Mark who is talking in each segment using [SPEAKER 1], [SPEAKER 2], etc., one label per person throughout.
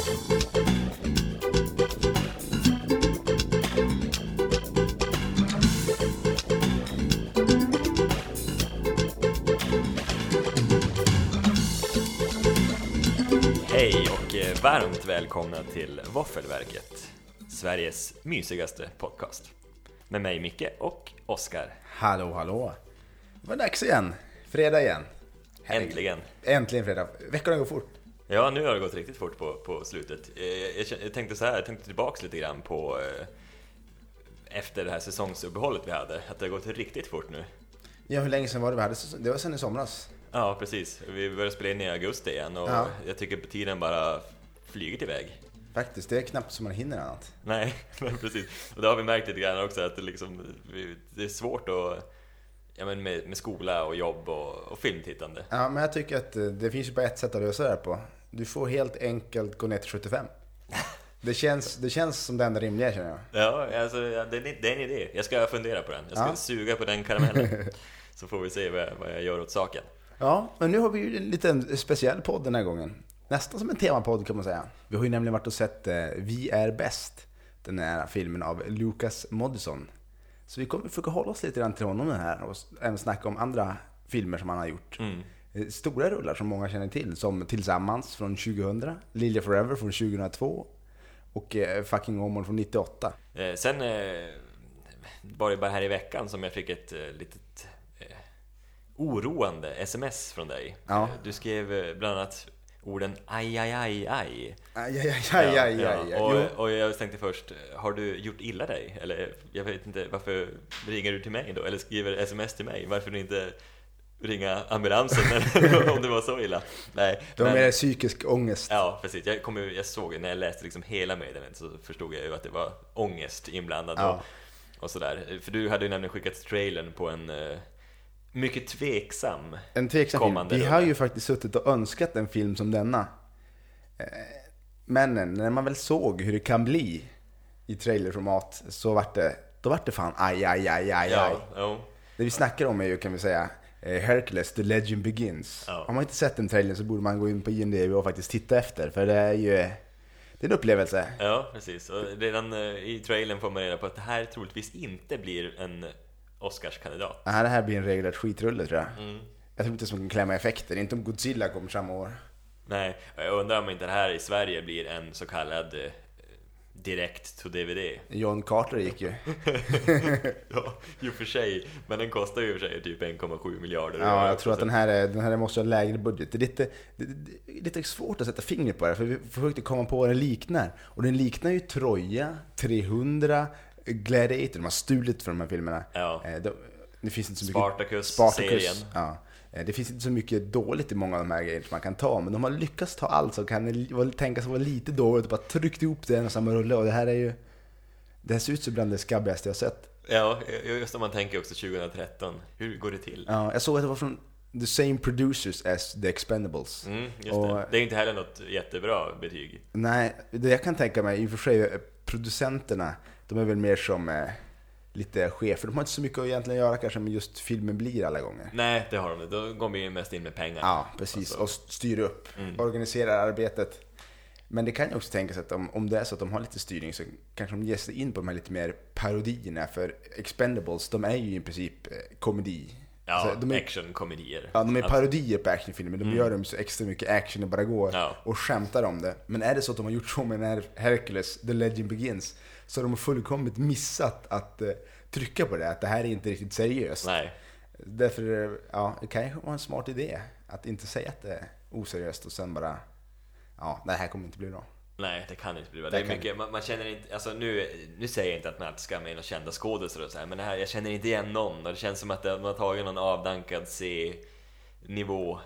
[SPEAKER 1] Hej och eh, varmt välkomna till Våffelverket, Sveriges mysigaste podcast. Med mig Micke och Oskar.
[SPEAKER 2] Hallå, hallå! Det var dags igen. Fredag igen. Herregud.
[SPEAKER 1] Äntligen!
[SPEAKER 2] Äntligen fredag. Veckorna går fort.
[SPEAKER 1] Ja, nu har det gått riktigt fort på, på slutet. Eh, Jag, jag, jag tänkte så här, jag tänkte tillbaks lite grann på eh, efter det här säsongsuppehållet vi hade, att det har gått riktigt fort nu.
[SPEAKER 2] Ja, hur länge sedan var det vi hade? Det var sen i somras.
[SPEAKER 1] Ja, precis. Vi började spela in i augusti igen och
[SPEAKER 2] Ja.
[SPEAKER 1] jag tycker tiden bara flyger iväg.
[SPEAKER 2] Faktiskt, det är knappt som man hinner annat.
[SPEAKER 1] Nej, men precis. Och det har vi märkt lite grann också att det, liksom, det är svårt att, ja, men med, med skola och jobb och, och filmtittande.
[SPEAKER 2] Ja, men jag tycker att eh, det finns ju bara ett sätt att lösa det här på. Du får helt enkelt gå ner till 75. Det känns, det känns som det enda rimliga känner jag.
[SPEAKER 1] Ja, alltså, det, är- det är en idé. Jag ska fundera på den. Jag ska
[SPEAKER 2] Ja.
[SPEAKER 1] suga på den karamellen. Så får vi se vad jag, vad jag gör åt saken.
[SPEAKER 2] Ja, men nu har vi ju en liten speciell podd den här gången. Nästan som en temapodd kan man säga. Vi har ju nämligen varit och sett eh, Vi är bäst. Den här filmen av Lucas Moodysson. Så vi kommer försöka hålla oss lite grann till honom den här och även snacka om andra filmer som han har gjort.
[SPEAKER 1] Mm.
[SPEAKER 2] Eh, Stora rullar som många känner till, som Tillsammans från 2000, Lilja Forever från 2002 och eh, Fucking Åmål från 98.
[SPEAKER 1] Eh, sen var det bara här i veckan som jag fick ett eh, litet oroande sms från dig.
[SPEAKER 2] Ja.
[SPEAKER 1] Du skrev bland annat orden aj, aj, aj, aj.
[SPEAKER 2] Aj, aj, aj, aj, aj, aj. Jo.
[SPEAKER 1] Och, och jag tänkte först, har du gjort illa dig? Eller jag vet inte, varför ringer du till mig då? Eller skriver sms till mig? Varför du inte ringa ambulansen om det var så illa? Nej,
[SPEAKER 2] Det var
[SPEAKER 1] men-
[SPEAKER 2] mer psykisk ångest.
[SPEAKER 1] Ja, precis. Jag, kom, jag såg, när jag läste liksom hela meddelandet så förstod jag ju att det var ångest inblandad
[SPEAKER 2] Ja.
[SPEAKER 1] och, och sådär. För du hade ju nämligen skickat trailern på en eh, mycket tveksam
[SPEAKER 2] En tveksam film.
[SPEAKER 1] kommande
[SPEAKER 2] Vi
[SPEAKER 1] rulle.
[SPEAKER 2] har ju faktiskt suttit och önskat en film som denna. Eh, Men när man väl såg hur det kan bli i trailerformat så vart det, då vart det fan aj, aj, aj, aj, aj.
[SPEAKER 1] Ja, jo.
[SPEAKER 2] Det vi snackar om är ju, kan vi säga, Hercules, The Legend Begins.
[SPEAKER 1] Ja.
[SPEAKER 2] Har man inte sett den trailern så borde man gå in på IMDb och faktiskt titta efter, för det är ju det är en upplevelse.
[SPEAKER 1] ja, precis. Och redan eh, i trailern får man reda på att det här troligtvis inte blir en Oscarskandidat.
[SPEAKER 2] Här, det här blir en regelrätt skitrulle tror jag.
[SPEAKER 1] Mm.
[SPEAKER 2] Jag tror inte som kan klämma effekter, inte om Godzilla kommer samma år.
[SPEAKER 1] Nej, jag undrar om inte det här i Sverige blir en så kallad eh, direkt to DVD.
[SPEAKER 2] John Carter gick ju.
[SPEAKER 1] Ja, och för sig. Men den kostar ju i och för sig typ 1,7 miljarder.
[SPEAKER 2] Ja, jag tror att den här, är, den här måste ha lägre budget. Det är lite, det, det lite svårt att sätta fingret på det, för vi försökte komma på vad den liknar. Och den liknar ju Troja, 300, Gladiator, de har stulit från de här filmerna.
[SPEAKER 1] Ja.
[SPEAKER 2] Eh, de- Det finns inte så
[SPEAKER 1] Spartacus,
[SPEAKER 2] mycket...
[SPEAKER 1] serien.
[SPEAKER 2] Ja. Eh, Det finns inte så mycket dåligt i många av de här grejerna som man kan ta, men de har lyckats ta allt som kan tänkas vara lite dåligt och bara tryckt ihop det i en och samma rulle. Och det här är ju... Det här ser ut som bland det skabbigaste jag sett.
[SPEAKER 1] Ja, just om man tänker också 2013. Hur går det till?
[SPEAKER 2] Ja, jag såg att det var från the same producers as The Expendables.
[SPEAKER 1] Mm, just
[SPEAKER 2] Och-
[SPEAKER 1] det. det är inte heller något jättebra betyg.
[SPEAKER 2] Nej, det jag kan tänka mig, i och för sig, eh, producenterna, de är väl mer som eh, lite chefer. De har inte så mycket att egentligen göra kanske med just filmen blir alla gånger.
[SPEAKER 1] Nej, det har de inte. Då går vi ju mest in med pengar.
[SPEAKER 2] Ja, precis.
[SPEAKER 1] Alltså,
[SPEAKER 2] Och styr upp,
[SPEAKER 1] Mm.
[SPEAKER 2] organiserar arbetet. Men det kan ju också tänkas att om, om det är så att de har lite styrning så kanske de ger sig in på de här lite mer parodierna. För Expendables, de är ju i princip eh, komedi.
[SPEAKER 1] ja
[SPEAKER 2] Alltså, de är,
[SPEAKER 1] actionkomedier.
[SPEAKER 2] Ja, de är
[SPEAKER 1] Att-
[SPEAKER 2] parodier på actionfilmer. De gör dem så extra mycket action det bara går.
[SPEAKER 1] Ja.
[SPEAKER 2] Och skämtar om det. Men är det så att de har gjort så med den här Hercules, The Legend Begins, så har de fullkomligt missat att eh, trycka på det. Att det här är inte riktigt seriöst.
[SPEAKER 1] Nej.
[SPEAKER 2] Därför, eh, ja, det kan ju vara en smart idé. Att inte säga att det är oseriöst och sen bara, ja, det här kommer inte bli bra.
[SPEAKER 1] Nej, det kan inte bli bra.
[SPEAKER 2] Det
[SPEAKER 1] Det är mycket, man, man känner inte, alltså nu, nu säger jag inte att man alltid ska med några kända skådespelare och så här, men det här, jag känner inte igen någon och det känns som att de har tagit någon avdankad C-nivå.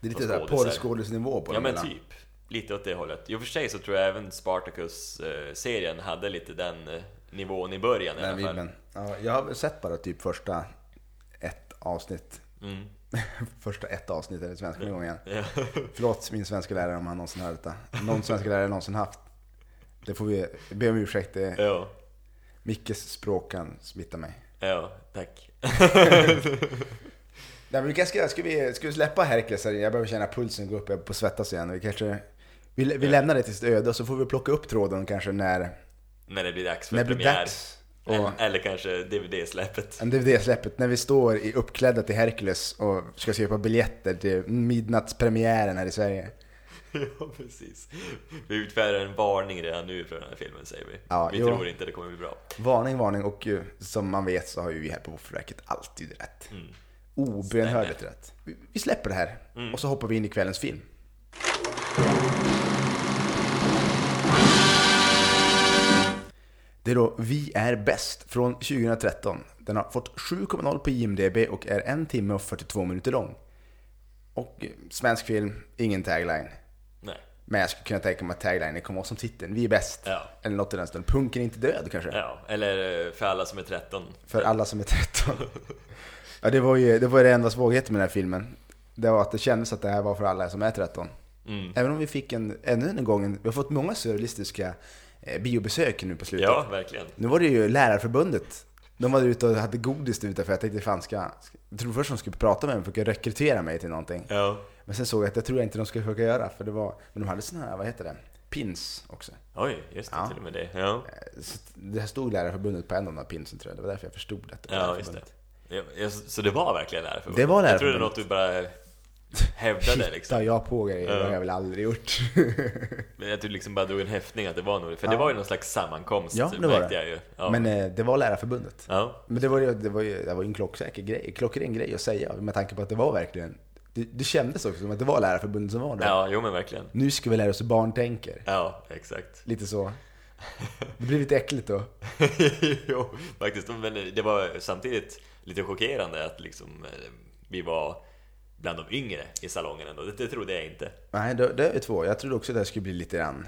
[SPEAKER 2] Det är lite såhär
[SPEAKER 1] skådisar.
[SPEAKER 2] porrskådisnivå på
[SPEAKER 1] Ja
[SPEAKER 2] dem
[SPEAKER 1] men typ, lite åt det hållet. I och för sig så tror jag även Spartacus-serien hade lite den eh, nivån i början i
[SPEAKER 2] Den
[SPEAKER 1] alla fall.
[SPEAKER 2] Ja, jag har sett bara typ första ett avsnitt.
[SPEAKER 1] Mm.
[SPEAKER 2] första ett avsnitt är det svenska
[SPEAKER 1] Mm.
[SPEAKER 2] gången.
[SPEAKER 1] Ja.
[SPEAKER 2] Förlåt min svenska lärare om han någonsin hört detta. Någon svenska lärare någonsin haft. Det får vi be om ursäkt. Det,
[SPEAKER 1] ja,
[SPEAKER 2] Mickes språk kan smitta mig.
[SPEAKER 1] ja, tack.
[SPEAKER 2] Nej, men vi kanske ska, vi, ska vi släppa Hercules här? Jag behöver känna pulsen gå upp, jag på att svettas igen. Vi kanske Vi, vi lämnar det till sitt öde och så får vi plocka upp tråden kanske när,
[SPEAKER 1] När det blir dags för
[SPEAKER 2] när det blir
[SPEAKER 1] premiär.
[SPEAKER 2] dags. Och
[SPEAKER 1] Eller, eller kanske DVD-släppet.
[SPEAKER 2] DVD-släppet, när vi står i uppklädda till Hercules och ska köpa biljetter till midnattspremiären här i Sverige.
[SPEAKER 1] ja, precis. Vi utfärdar en varning redan nu för den här filmen, säger vi.
[SPEAKER 2] Ja,
[SPEAKER 1] vi
[SPEAKER 2] jo.
[SPEAKER 1] tror inte det kommer bli bra.
[SPEAKER 2] Varning, varning och eh, som man vet så har ju vi här på Våffelverket alltid rätt.
[SPEAKER 1] Mm.
[SPEAKER 2] Obönhörligt rätt. Vi- Vi släpper det här
[SPEAKER 1] Mm.
[SPEAKER 2] och så hoppar vi in i kvällens film. Det är då Vi är bäst från 2013. Den har fått 7,0 på IMDB och är en timme och 42 minuter lång. Och eh, svensk film, ingen tagline.
[SPEAKER 1] Nej.
[SPEAKER 2] Men jag skulle kunna tänka mig att taglinen kommer vara som titeln. Vi är bäst.
[SPEAKER 1] Ja.
[SPEAKER 2] Eller något i den stilen. Punken är inte död kanske.
[SPEAKER 1] Ja, eller eh, för alla som är 13.
[SPEAKER 2] För alla som är 13. ja, det var ju det, var det enda svagheten med den här filmen. Det var att det kändes att det här var för alla som är 13.
[SPEAKER 1] Mm.
[SPEAKER 2] Även om vi fick en, ännu en gång, vi har fått många surrealistiska biobesök nu på slutet.
[SPEAKER 1] Ja, verkligen.
[SPEAKER 2] Nu var det ju Lärarförbundet. De var ute och hade godis utanför. Jag tänkte fan ska... Jag trodde först de skulle prata med mig och försöka rekrytera mig till någonting.
[SPEAKER 1] Ja.
[SPEAKER 2] Men sen såg jag att det tror jag inte de skulle försöka göra. För det var... Men de hade såna här, vad heter det? Pins också.
[SPEAKER 1] Oj, just det,
[SPEAKER 2] Ja.
[SPEAKER 1] till och med det. Ja,
[SPEAKER 2] Eh, Så det här stod Lärarförbundet på en av de här pinsen tror jag. Det var därför jag förstod att det var
[SPEAKER 1] ja just det.
[SPEAKER 2] Lärarförbundet.
[SPEAKER 1] Ja, så det var verkligen Lärarförbundet?
[SPEAKER 2] Det var
[SPEAKER 1] Jag trodde
[SPEAKER 2] Lärarförbundet.
[SPEAKER 1] något du bara hävdade
[SPEAKER 2] Hittar
[SPEAKER 1] liksom.
[SPEAKER 2] jag på grejer, det har jag väl aldrig gjort.
[SPEAKER 1] Men att du liksom bara drog en häftning att det var nog, för det var ju någon slags sammankomst
[SPEAKER 2] Ja, det var det.
[SPEAKER 1] Ja.
[SPEAKER 2] Men eh, det var Lärarförbundet.
[SPEAKER 1] ja.
[SPEAKER 2] Men det var ju, det var ju, det var ju en klocksäker grej, klockren grej att säga med tanke på att det var verkligen, det, det kändes också som att det var Lärarförbundet som var där.
[SPEAKER 1] ja, jo men verkligen.
[SPEAKER 2] Nu ska vi lära oss hur barn tänker.
[SPEAKER 1] Ja, exakt.
[SPEAKER 2] Lite så. Det blir lite äckligt då.
[SPEAKER 1] jo, faktiskt. Men det var samtidigt lite chockerande att liksom eh, vi var bland de yngre i salongen ändå. Det, det trodde jag inte.
[SPEAKER 2] Nej, det, det är två. Jag trodde också att det skulle bli lite grann,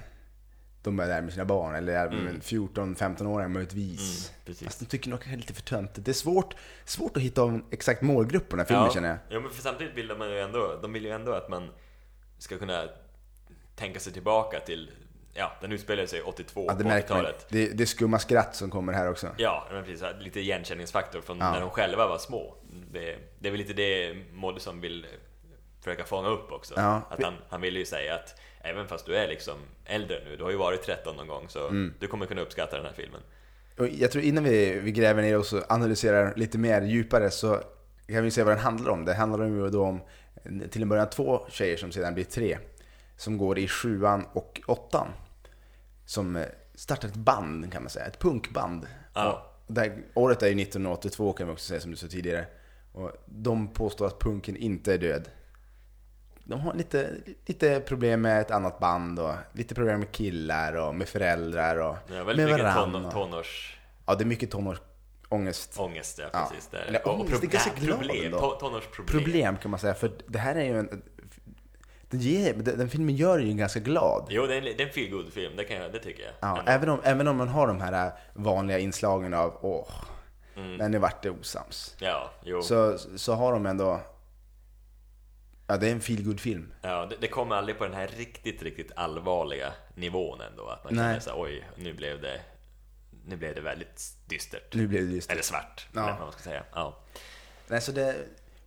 [SPEAKER 2] de där med sina barn, eller mm. 14-15-åringar möjligtvis.
[SPEAKER 1] Mm, precis.
[SPEAKER 2] Fast de tycker nog att det är lite för töntigt. Det är svårt, svårt att hitta en exakt målgrupp på den här filmen
[SPEAKER 1] ja.
[SPEAKER 2] känner jag.
[SPEAKER 1] Ja, men för samtidigt vill man ju ändå, de vill ju ändå att man ska kunna tänka sig tillbaka till, ja, den utspelar sig 82
[SPEAKER 2] Ja, det
[SPEAKER 1] på
[SPEAKER 2] märker man.
[SPEAKER 1] 80-talet.
[SPEAKER 2] Det, det är skumma skratt som kommer här också.
[SPEAKER 1] Ja, men precis. Lite igenkänningsfaktor från
[SPEAKER 2] Ja.
[SPEAKER 1] när de själva var små. Det, det är väl lite det Moddison vill försöka fånga upp också.
[SPEAKER 2] Ja.
[SPEAKER 1] Att han, han vill ju säga att även fast du är liksom äldre nu, du har ju varit 13 någon gång, så
[SPEAKER 2] Mm.
[SPEAKER 1] du kommer kunna uppskatta den här filmen.
[SPEAKER 2] Och jag tror innan vi, vi gräver ner oss och analyserar lite mer djupare så kan vi se vad den handlar om. Det handlar ju då om till en början två tjejer som sedan blir tre. Som går i sjuan och åttan. Som eh, startar ett band kan man säga, ett punkband.
[SPEAKER 1] Ja.
[SPEAKER 2] Och här, året är ju 1982 kan vi också säga som du sa tidigare. Och de påstår att punken inte är död. De har lite, lite problem med ett annat band och lite problem med killar och med föräldrar och
[SPEAKER 1] Ja,
[SPEAKER 2] med varann
[SPEAKER 1] ton,
[SPEAKER 2] och-
[SPEAKER 1] tonårsångest,
[SPEAKER 2] Ja, det är mycket tonårsångest.
[SPEAKER 1] ja,
[SPEAKER 2] Ja.
[SPEAKER 1] precis. Där.
[SPEAKER 2] Eller
[SPEAKER 1] Och- och
[SPEAKER 2] ångest, det är ganska
[SPEAKER 1] nej,
[SPEAKER 2] glad
[SPEAKER 1] problem, to- tonårsproblem.
[SPEAKER 2] Problem kan man säga, för det här är ju en... Den, ger, den den filmen gör ju en ganska glad.
[SPEAKER 1] Jo, det är en, det är en feel film det, kan jag, det tycker jag.
[SPEAKER 2] Ja,
[SPEAKER 1] Ändå.
[SPEAKER 2] även, om, även om man har de här vanliga inslagen av åh,
[SPEAKER 1] Mm.
[SPEAKER 2] när ni vart det osams.
[SPEAKER 1] Ja, jo.
[SPEAKER 2] Så, så har de ändå... Ja, det är en feel film
[SPEAKER 1] Ja, det, det kommer aldrig på den här riktigt, riktigt allvarliga nivån ändå. Att man
[SPEAKER 2] Nej.
[SPEAKER 1] känner så här, oj, nu blev det, nu blev det väldigt dystert.
[SPEAKER 2] Nu blev det just
[SPEAKER 1] Eller svart,
[SPEAKER 2] Ja.
[SPEAKER 1] eller vad man ska säga. Ja.
[SPEAKER 2] Nej, så det,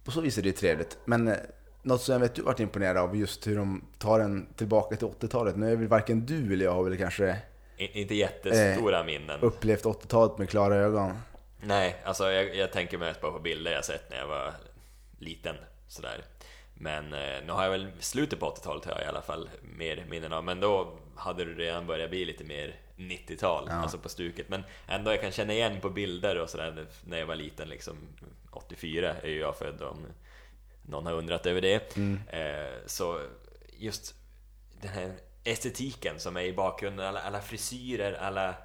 [SPEAKER 2] på så vis är det ju trevligt. Men eh, något som jag vet du varit imponerad av, just hur de tar en tillbaka till 80-talet. Nu är väl varken du eller jag har väl kanske
[SPEAKER 1] Inte jättestora
[SPEAKER 2] Eh,
[SPEAKER 1] minnen.
[SPEAKER 2] upplevt 80-talet med klara ögon.
[SPEAKER 1] Nej, alltså jag, jag tänker mest bara på bilder jag sett när jag var liten. Sådär. Men eh, nu har jag väl slutet på 80-talet har jag i alla fall mer minnen av. Men då hade det redan börjat bli lite mer 90-tal,
[SPEAKER 2] Ja.
[SPEAKER 1] alltså på stuket. Men ändå, jag kan känna igen på bilder och sådär när jag var liten. Liksom, 84 är ju jag född om någon har undrat över det. Eh, så just den här estetiken som är i bakgrunden, alla, alla frisyrer, alla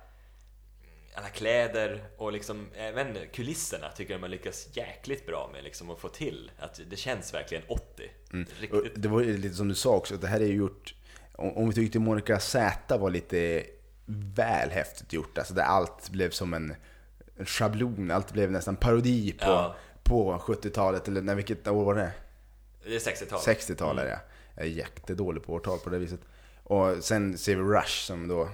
[SPEAKER 1] alla kläder och liksom även kulisserna tycker jag man lyckas jäkligt bra med liksom att få till. Att det känns verkligen 80.
[SPEAKER 2] Och
[SPEAKER 1] Riktigt.
[SPEAKER 2] det var lite som du sa också, att det här är ju gjort... Om vi tyckte Monica Z var lite väl häftigt gjort, alltså där allt blev som en, en schablon, allt blev nästan parodi på,
[SPEAKER 1] Ja.
[SPEAKER 2] På 70-talet, eller när, vilket år var det?
[SPEAKER 1] Det är 60-tal.
[SPEAKER 2] 60-talet ja. Jag är jättedålig på årtal på det viset. Och sen ser vi Rush som då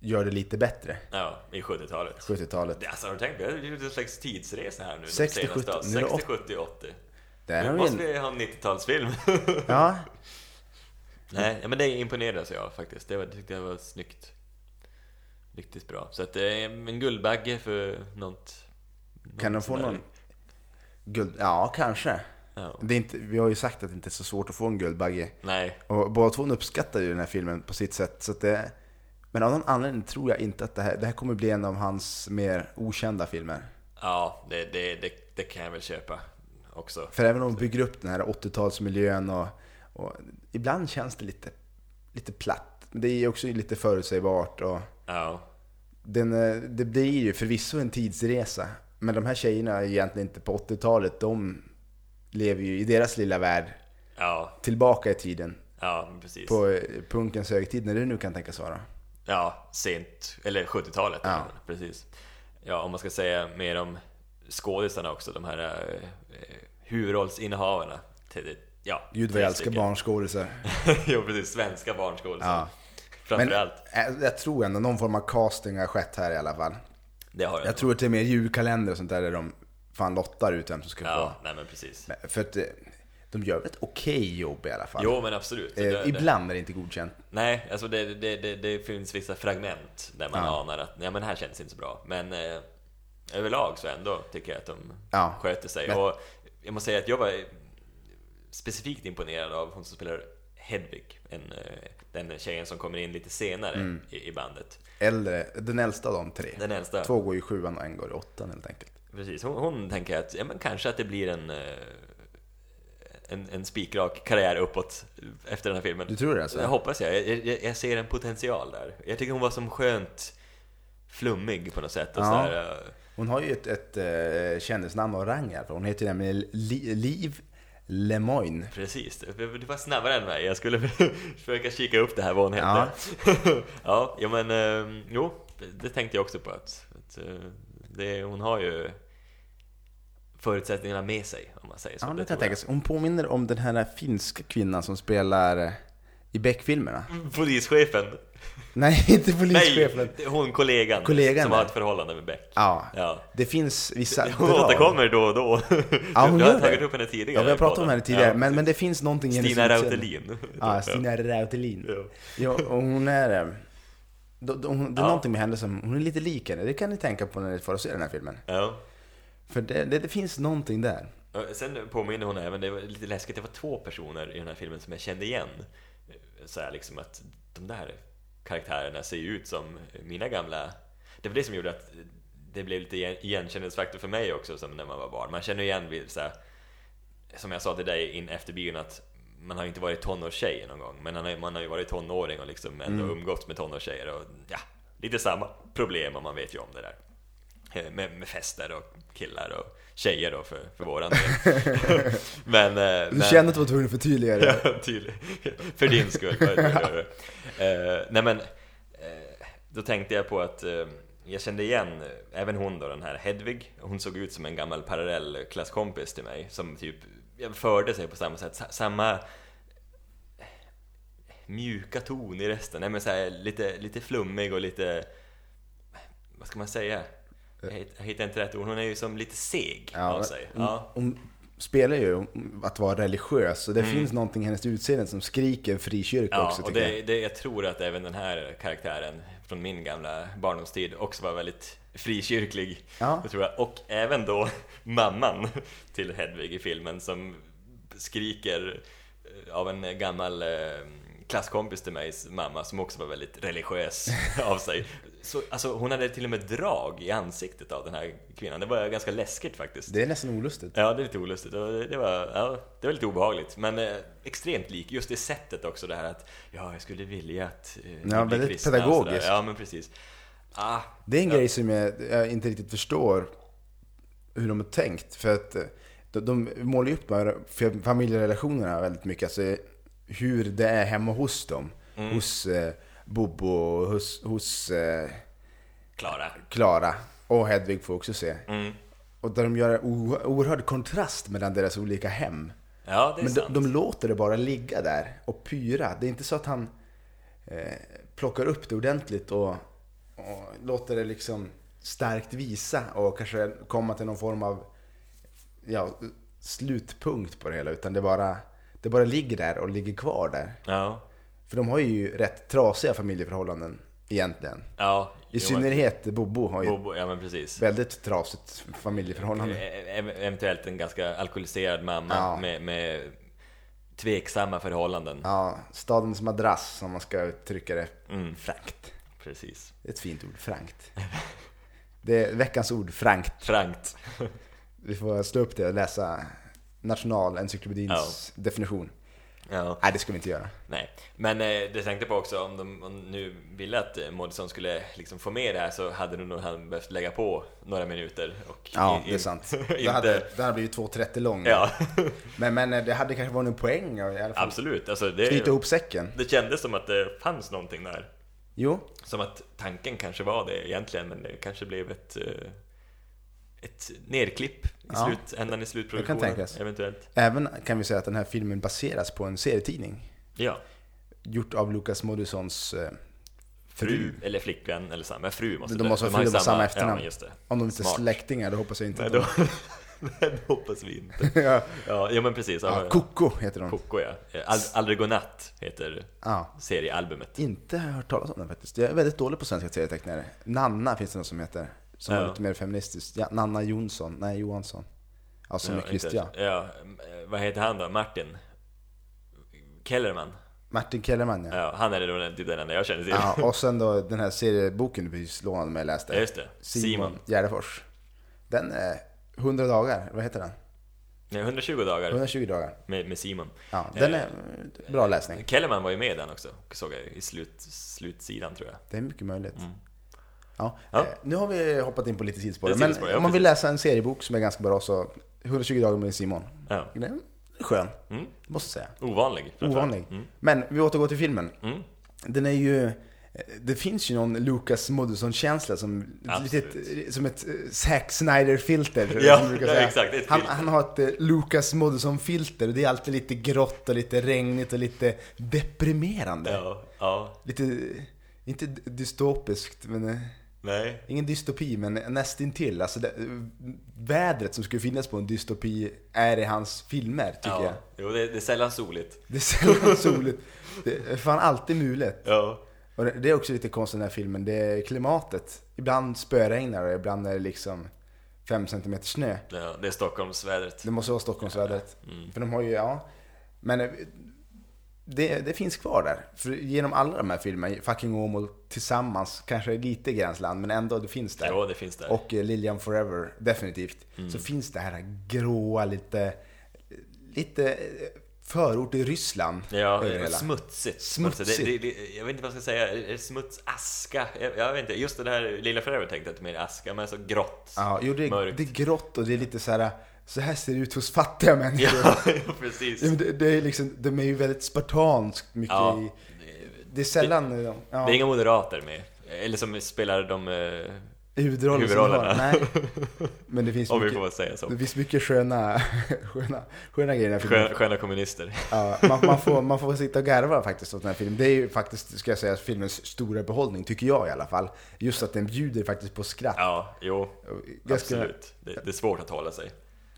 [SPEAKER 2] gör det lite bättre,
[SPEAKER 1] Ja, i 70-talet.
[SPEAKER 2] 70-talet.
[SPEAKER 1] Det- Alltså har du tänkt, vi har gjort en slags tidsresa här nu. de
[SPEAKER 2] 60,
[SPEAKER 1] senaste
[SPEAKER 2] 70, nu är det
[SPEAKER 1] 60, 70, 80.
[SPEAKER 2] Där
[SPEAKER 1] Nu måste vi ha en 90-talsfilm.
[SPEAKER 2] ja.
[SPEAKER 1] Nej, men det imponerades jag faktiskt. Det var, tyckte jag var snyggt. Riktigt bra. Så att det är en Guldbagge för något...
[SPEAKER 2] Kan de
[SPEAKER 1] något
[SPEAKER 2] få någon guld? Ja, kanske.
[SPEAKER 1] Ja.
[SPEAKER 2] Det är inte, vi har ju sagt att det inte är så svårt att få en Guldbagge.
[SPEAKER 1] Nej,
[SPEAKER 2] Och båda två uppskattar ju den här filmen på sitt sätt. Så det, men av någon anledning tror jag inte att det här, det här kommer bli en av hans mer okända filmer.
[SPEAKER 1] ja, det, det, det, det kan jag väl köpa också.
[SPEAKER 2] För även om de bygger upp den här 80-talsmiljön och, och ibland känns det lite, lite platt. Men det är också lite förutsägbart och
[SPEAKER 1] Ja,
[SPEAKER 2] den, eh, det blir ju förvisso en tidsresa. Men de här tjejerna är egentligen inte på 80-talet. De lever ju i deras lilla värld
[SPEAKER 1] ja,
[SPEAKER 2] tillbaka i tiden.
[SPEAKER 1] ja, men precis.
[SPEAKER 2] På eh, punkens högtid, när det nu kan tänkas vara.
[SPEAKER 1] Ja, sent, eller 70-talet.
[SPEAKER 2] Ja.
[SPEAKER 1] Precis. Ja, om man ska säga mer om skådisarna också, de här eh, huvudrollsinnehavarna. Ja,
[SPEAKER 2] Gud vad jag älskar barnskådisar.
[SPEAKER 1] jo, precis. Svenska barnskådisar.
[SPEAKER 2] Ja. Men
[SPEAKER 1] Framförallt.
[SPEAKER 2] eh, jag tror ändå någon form av casting har skett här i alla fall.
[SPEAKER 1] Det har jag.
[SPEAKER 2] Jag tror att det är mer julkalender och sånt där, där de fan lottar ut vem som ska
[SPEAKER 1] Ja,
[SPEAKER 2] få.
[SPEAKER 1] nej men precis.
[SPEAKER 2] För att eh, de gör ett okej jobb i alla fall.
[SPEAKER 1] Jo, men absolut. Det-
[SPEAKER 2] Eh,
[SPEAKER 1] det-
[SPEAKER 2] ibland är det inte godkänt.
[SPEAKER 1] Nej, alltså det, det, det, det finns vissa fragment där man
[SPEAKER 2] Ja.
[SPEAKER 1] anar att nej, men det här känns inte så bra. Men eh, överlag så ändå tycker jag att de
[SPEAKER 2] Ja.
[SPEAKER 1] sköter sig.
[SPEAKER 2] Men-
[SPEAKER 1] Och jag måste säga att jag var specifikt imponerad av hon som spelar Hedvig, en, eh, den tjejen som kommer in lite senare
[SPEAKER 2] Mm.
[SPEAKER 1] i, i bandet.
[SPEAKER 2] Äldre, den äldsta av de tre.
[SPEAKER 1] Den äldsta.
[SPEAKER 2] Två går i sjuan och en går i åttan helt enkelt.
[SPEAKER 1] Precis, hon, hon tänker att ja, men kanske att det blir en, eh, en, en spikrak karriär uppåt efter den här filmen.
[SPEAKER 2] Du tror det alltså?
[SPEAKER 1] Jag hoppas jag. Jag, jag. jag ser en potential där. Jag tycker hon var som skönt flummig på något sätt. Och
[SPEAKER 2] Ja.
[SPEAKER 1] så här, eh,
[SPEAKER 2] Hon har ju ett, ett uh, kändisnamn av rang fall. Hon heter nämligen Li- Liv Lemoine.
[SPEAKER 1] precis, du var snabbare än mig. Jag skulle försöka kika upp det här vad hon hette. Ja, ja, men eh, jo, det tänkte jag också på. Att, att eh, det, hon har ju förutsättningarna med sig, om man säger så.
[SPEAKER 2] Ja, det jag sig. Hon påminner om den här finska kvinnan som spelar i Beck-filmerna.
[SPEAKER 1] Polischefen.
[SPEAKER 2] Nej, inte polischefen.
[SPEAKER 1] Nej, hon kollegan,
[SPEAKER 2] Kollegan,
[SPEAKER 1] som har
[SPEAKER 2] ja.
[SPEAKER 1] ett förhållande med Beck.
[SPEAKER 2] Ja,
[SPEAKER 1] Ja.
[SPEAKER 2] det finns vissa
[SPEAKER 1] Hon
[SPEAKER 2] drag.
[SPEAKER 1] återkommer då och då.
[SPEAKER 2] Ja, hon
[SPEAKER 1] du har tagit upp henne tidigare.
[SPEAKER 2] Ja, vi har
[SPEAKER 1] i
[SPEAKER 2] pratat om henne tidigare,
[SPEAKER 1] Ja.
[SPEAKER 2] men, men det finns någonting i hennes
[SPEAKER 1] Stina. Rautelin.
[SPEAKER 2] Ja, Stina Rautelin.
[SPEAKER 1] Ja.
[SPEAKER 2] Ja, och hon är... eh, då- då- hon- Det är
[SPEAKER 1] Ja.
[SPEAKER 2] någonting med henne som... Hon är lite lik henne. Det kan ni tänka på när ni får se den här filmen.
[SPEAKER 1] Ja.
[SPEAKER 2] För det, det, det finns någonting där.
[SPEAKER 1] Sen påminner hon även, det var lite läskigt, det var två personer i den här filmen som jag kände igen. Så här liksom att de där karaktärerna ser ju ut som mina gamla... Det var det som gjorde att det blev lite igen- igenkänningsfaktor för mig också som när man var barn. Man känner igen vid så här, som jag sa till dig in efter bion att man har inte varit tonårstjej någon gång, men man har, man har ju varit tonåring och liksom ändå umgåtts med tonårstjejer och ja, lite samma problem och man vet ju om det där. Eh, Med, med fester och killar och tjejer då för, för våran del. men, eh,
[SPEAKER 2] Du
[SPEAKER 1] men,
[SPEAKER 2] kände att du var tvungen att förtydliga det.
[SPEAKER 1] Ja, tydligt. För din skull. uh, nej men, eh, då tänkte jag på att eh, jag kände igen även hon då, den här Hedvig. Hon såg ut som en gammal parallellklasskompis till mig som typ förde sig på samma sätt. Sa- Samma mjuka ton i rösten. Nej men så här, lite, lite flummig och lite, vad ska man säga? Jag hit- jag hittar inte rätt ord. Hon är ju som lite seg av sig.
[SPEAKER 2] hon,
[SPEAKER 1] Ja.
[SPEAKER 2] hon spelar ju att vara religiös, så det finns någonting i hennes utseende som skriker frikyrka
[SPEAKER 1] Mm. Ja,
[SPEAKER 2] också
[SPEAKER 1] och det,
[SPEAKER 2] jag.
[SPEAKER 1] det, jag tror att även den här karaktären från min gamla barndomstid också var väldigt frikyrklig.
[SPEAKER 2] Ja.
[SPEAKER 1] Tror jag. Och även då mamman till Hedvig i filmen som skriker eh, av en gammal eh, klasskompis till mig, mamma, som också var väldigt religiös av sig. Så, alltså, hon hade till och med drag i ansiktet av den här kvinnan. Det var ganska läskigt faktiskt.
[SPEAKER 2] Det är nästan olustigt.
[SPEAKER 1] Ja, det är lite olustigt. Det var, ja, det var lite obehagligt, men eh, extremt lik. Just det sättet också, det här att ja, jag skulle vilja att eh,
[SPEAKER 2] Ja, väldigt pedagogiskt.
[SPEAKER 1] Ja, men precis. Ah,
[SPEAKER 2] Det är en
[SPEAKER 1] Ja.
[SPEAKER 2] grej som jag, jag inte riktigt förstår hur de har tänkt. För att eh, de, de målar ju upp de här fa- familjerelationerna väldigt mycket. Alltså hur det är hemma hos dem.
[SPEAKER 1] Mm.
[SPEAKER 2] Hos eh, Bobo och hos, hos eh,
[SPEAKER 1] Klara.
[SPEAKER 2] Klara. och Hedvig får också se.
[SPEAKER 1] Mm.
[SPEAKER 2] Och där de gör en oerhörd kontrast mellan deras olika hem.
[SPEAKER 1] Ja, det är
[SPEAKER 2] Men de,
[SPEAKER 1] sant.
[SPEAKER 2] de låter det bara ligga där och pyra. Det är inte så att han eh, plockar upp det ordentligt och, och låter det liksom starkt visa och kanske komma till någon form av ja, slutpunkt på det hela. Utan det bara, det bara ligger där och ligger kvar där.
[SPEAKER 1] Ja.
[SPEAKER 2] För de har ju rätt trasiga familjeförhållanden egentligen.
[SPEAKER 1] Ja,
[SPEAKER 2] I
[SPEAKER 1] jo,
[SPEAKER 2] synnerhet Bobo har ju
[SPEAKER 1] Bobo, ja men precis.
[SPEAKER 2] väldigt trasigt familjeförhållande.
[SPEAKER 1] E- ev- Eventuellt en ganska alkoholiserad mamma
[SPEAKER 2] Ja.
[SPEAKER 1] med, med tveksamma förhållanden.
[SPEAKER 2] Ja, stadens madrass om man ska uttrycka det
[SPEAKER 1] Mm,
[SPEAKER 2] frankt.
[SPEAKER 1] precis.
[SPEAKER 2] Det är ett fint ord, frankt. Det är veckans ord, frankt.
[SPEAKER 1] Frankt.
[SPEAKER 2] Vi får slå upp det och läsa Nationalencyklopedins definition.
[SPEAKER 1] Ja,
[SPEAKER 2] Nej, det ska vi inte göra.
[SPEAKER 1] nej. Men eh, det tänkte på också, om de om nu ville att eh, Moodysson skulle liksom få med det här så hade nog han behövt lägga på några minuter. Och
[SPEAKER 2] Ja,
[SPEAKER 1] in-
[SPEAKER 2] det är sant.
[SPEAKER 1] inte-
[SPEAKER 2] Det hade, det hade blivit 2.30 lång.
[SPEAKER 1] Ja,
[SPEAKER 2] Men, men eh, det hade kanske varit en poäng i alla fall.
[SPEAKER 1] absolut. Alltså,
[SPEAKER 2] Knyta
[SPEAKER 1] det,
[SPEAKER 2] ihop säcken.
[SPEAKER 1] det kändes som att det fanns någonting där.
[SPEAKER 2] Jo,
[SPEAKER 1] Som att tanken kanske var det egentligen, men det kanske blev ett, eh, ett nedklipp i
[SPEAKER 2] Ja.
[SPEAKER 1] slutändan i slutproduktionen.
[SPEAKER 2] tänkas.
[SPEAKER 1] Eventuellt.
[SPEAKER 2] även kan vi säga att den här filmen baseras på en serietidning.
[SPEAKER 1] Ja.
[SPEAKER 2] Gjort av Lukas Moodyssons eh,
[SPEAKER 1] Fru, eller flickvän, eller samma fru måste
[SPEAKER 2] De
[SPEAKER 1] det-
[SPEAKER 2] måste
[SPEAKER 1] ju
[SPEAKER 2] fru, de har samma efternamn.
[SPEAKER 1] Ja, det.
[SPEAKER 2] Om de inte är släktingar, då hoppas jag inte
[SPEAKER 1] Nej, då,
[SPEAKER 2] de...
[SPEAKER 1] det hoppas vi inte.
[SPEAKER 2] ja,
[SPEAKER 1] Ja, ja men precis.
[SPEAKER 2] ja, Koko heter de.
[SPEAKER 1] Koko ja. Ald Aldrig godnatt heter
[SPEAKER 2] Ja,
[SPEAKER 1] seriealbumet.
[SPEAKER 2] inte hört talas om den faktiskt. Jag är väldigt dålig på svenska serietecknare. Nanna finns det någon som heter. Som
[SPEAKER 1] Ja.
[SPEAKER 2] var lite mer feministiskt. Ja, Nanna Jonsson, nej Johansson. Ja, som är
[SPEAKER 1] inte-
[SPEAKER 2] Christian.
[SPEAKER 1] Ja, eh, vad heter han då? Martin? Kellerman?
[SPEAKER 2] Martin Kellerman ja.
[SPEAKER 1] Ja, han är då den, typ den enda jag känner till.
[SPEAKER 2] ja. Och sen då den här serieboken du precis lånade mig läste.
[SPEAKER 1] Ja, just det.
[SPEAKER 2] Simon,
[SPEAKER 1] Simon.
[SPEAKER 2] Gärdefors. Den är 100 dagar, vad heter den?
[SPEAKER 1] Nej, 120 dagar
[SPEAKER 2] 120 dagar.
[SPEAKER 1] med, med Simon.
[SPEAKER 2] Ja, den
[SPEAKER 1] Eh,
[SPEAKER 2] är bra läsning.
[SPEAKER 1] Kellerman var ju med i den också, såg jag i slut, slutsidan tror jag.
[SPEAKER 2] Det är mycket möjligt. Ja.
[SPEAKER 1] Mm. Ja.
[SPEAKER 2] Eh, nu har vi hoppat in på lite sidospår. Men
[SPEAKER 1] ja,
[SPEAKER 2] om man vill läsa en seriebok som är ganska bra så 120 dagar med Simon.
[SPEAKER 1] Ja.
[SPEAKER 2] Skön,
[SPEAKER 1] Mm.
[SPEAKER 2] måste säga.
[SPEAKER 1] Ovanlig.
[SPEAKER 2] Ovanlig.
[SPEAKER 1] Mm.
[SPEAKER 2] Men vi återgår till filmen.
[SPEAKER 1] Mm.
[SPEAKER 2] Den är ju... eh, Det finns ju någon Lucas Moodysson-känsla som, som ett eh, Zack Snyder-filter.
[SPEAKER 1] Ja, ja, exakt,
[SPEAKER 2] Han, han har ett Lucas Moodysson-filter det är alltid lite grått och lite regnigt och lite deprimerande.
[SPEAKER 1] Ja, ja,
[SPEAKER 2] Lite, inte dystopiskt, men...
[SPEAKER 1] nej.
[SPEAKER 2] Ingen dystopi, men nästintill. Alltså det, vädret som skulle finnas på en dystopi är i hans filmer, tycker
[SPEAKER 1] Ja.
[SPEAKER 2] jag.
[SPEAKER 1] Jo, det, det är sällan soligt.
[SPEAKER 2] Det är sällan soligt. Det är fan alltid mulet.
[SPEAKER 1] Ja.
[SPEAKER 2] Och det, det är också lite konstigt i den här filmen. Det är klimatet. Ibland spöregnar det, ibland är det liksom 5 cm snö.
[SPEAKER 1] ja, det är Stockholmsvädret.
[SPEAKER 2] Det måste vara Stockholmsvädret.
[SPEAKER 1] Mm.
[SPEAKER 2] För de har ju, ja. Men det, det finns kvar där. För genom alla de här filmerna, Fucking Åmål tillsammans, kanske lite Gränsland, men ändå det finns där.
[SPEAKER 1] Ja, det finns där.
[SPEAKER 2] Och eh, Lilian Forever, definitivt.
[SPEAKER 1] Mm.
[SPEAKER 2] Så finns det här gråa, lite, lite eh, förort i Ryssland.
[SPEAKER 1] Ja,
[SPEAKER 2] hela.
[SPEAKER 1] smutsigt.
[SPEAKER 2] Smutsigt.
[SPEAKER 1] Det, det, det, jag vet inte vad jag ska säga, är det smuts, aska? Jag, jag vet inte, just det där Lilla Forever tänkte jag är mer aska, men så grått.
[SPEAKER 2] Ja, jo, det,
[SPEAKER 1] Mörkt.
[SPEAKER 2] det är grått och det är lite så här. Så här ser det ut hos fattiga människor.
[SPEAKER 1] Ja, ja, precis.
[SPEAKER 2] Det, det är liksom, de är ju väldigt spartanskt mycket
[SPEAKER 1] Ja,
[SPEAKER 2] i... Det är sällan... ja,
[SPEAKER 1] Det är inga moderater med. Eller som spelar de eh, huvudrollerna.
[SPEAKER 2] Nej. Men det finns
[SPEAKER 1] Om vi
[SPEAKER 2] mycket,
[SPEAKER 1] får säga så.
[SPEAKER 2] det finns mycket sköna, sköna, sköna grejer i den här filmen.
[SPEAKER 1] Sköna, kommunister.
[SPEAKER 2] Ja, man, man, får, man får sitta och garva faktiskt åt den här filmen. Det är ju faktiskt, ska jag säga, filmens stora behållning, tycker jag i alla fall. Just att den bjuder faktiskt på skratt.
[SPEAKER 1] Ja, jo,
[SPEAKER 2] ganska-
[SPEAKER 1] absolut. Det, det är svårt att hålla sig.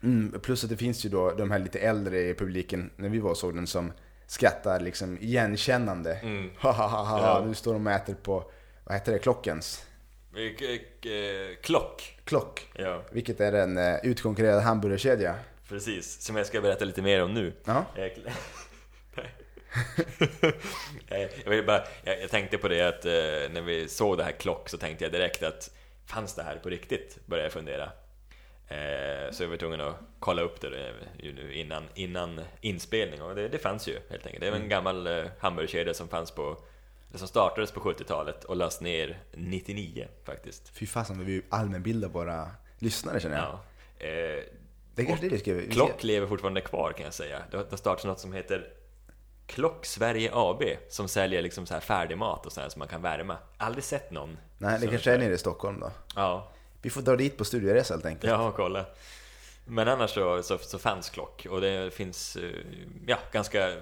[SPEAKER 2] Mm, plus att det finns ju då de här lite äldre i publiken, när vi var och såg den, som skrattar liksom igenkännande.
[SPEAKER 1] Mm.
[SPEAKER 2] Ha, ha, ha, ha,
[SPEAKER 1] Ja.
[SPEAKER 2] nu står de och äter på, vad heter det, klockens?
[SPEAKER 1] Eh, Klock.
[SPEAKER 2] Klock.
[SPEAKER 1] Ja,
[SPEAKER 2] Vilket är en uh, utkonkurrerad hamburgerkedja.
[SPEAKER 1] precis. Som jag ska berätta lite mer om nu.
[SPEAKER 2] Ja.
[SPEAKER 1] Jag, Nej, jag, vill bara, jag, tänkte på det att eh, när vi såg det här klock så tänkte jag direkt att fanns det här på riktigt? Började jag fundera. Eh, så jag var tvungen att kolla upp det eh, innan, innan inspelning och det, det fanns ju helt enkelt. Det var en gammal eh, hamburgerkedja som fanns på som startades på 70-talet och lades ner 99 faktiskt.
[SPEAKER 2] Fy fasen, vi vill ju allmänbilda våra lyssnare känner jag.
[SPEAKER 1] Ja. Eh,
[SPEAKER 2] Det kanske det vi ska... vi
[SPEAKER 1] Klock lever fortfarande kvar kan jag säga. Det har startats något som heter Klock Sverige AB som säljer liksom så här färdigmat och så här som man kan värma. Aldrig sett någon.
[SPEAKER 2] Nej, det kanske är nere i Stockholm då.
[SPEAKER 1] Ja,
[SPEAKER 2] Vi får dra dit på studieresa helt enkelt.
[SPEAKER 1] ja kolla. Men annars så, så, så fanns Klock och det finns, eh, ja, ganska...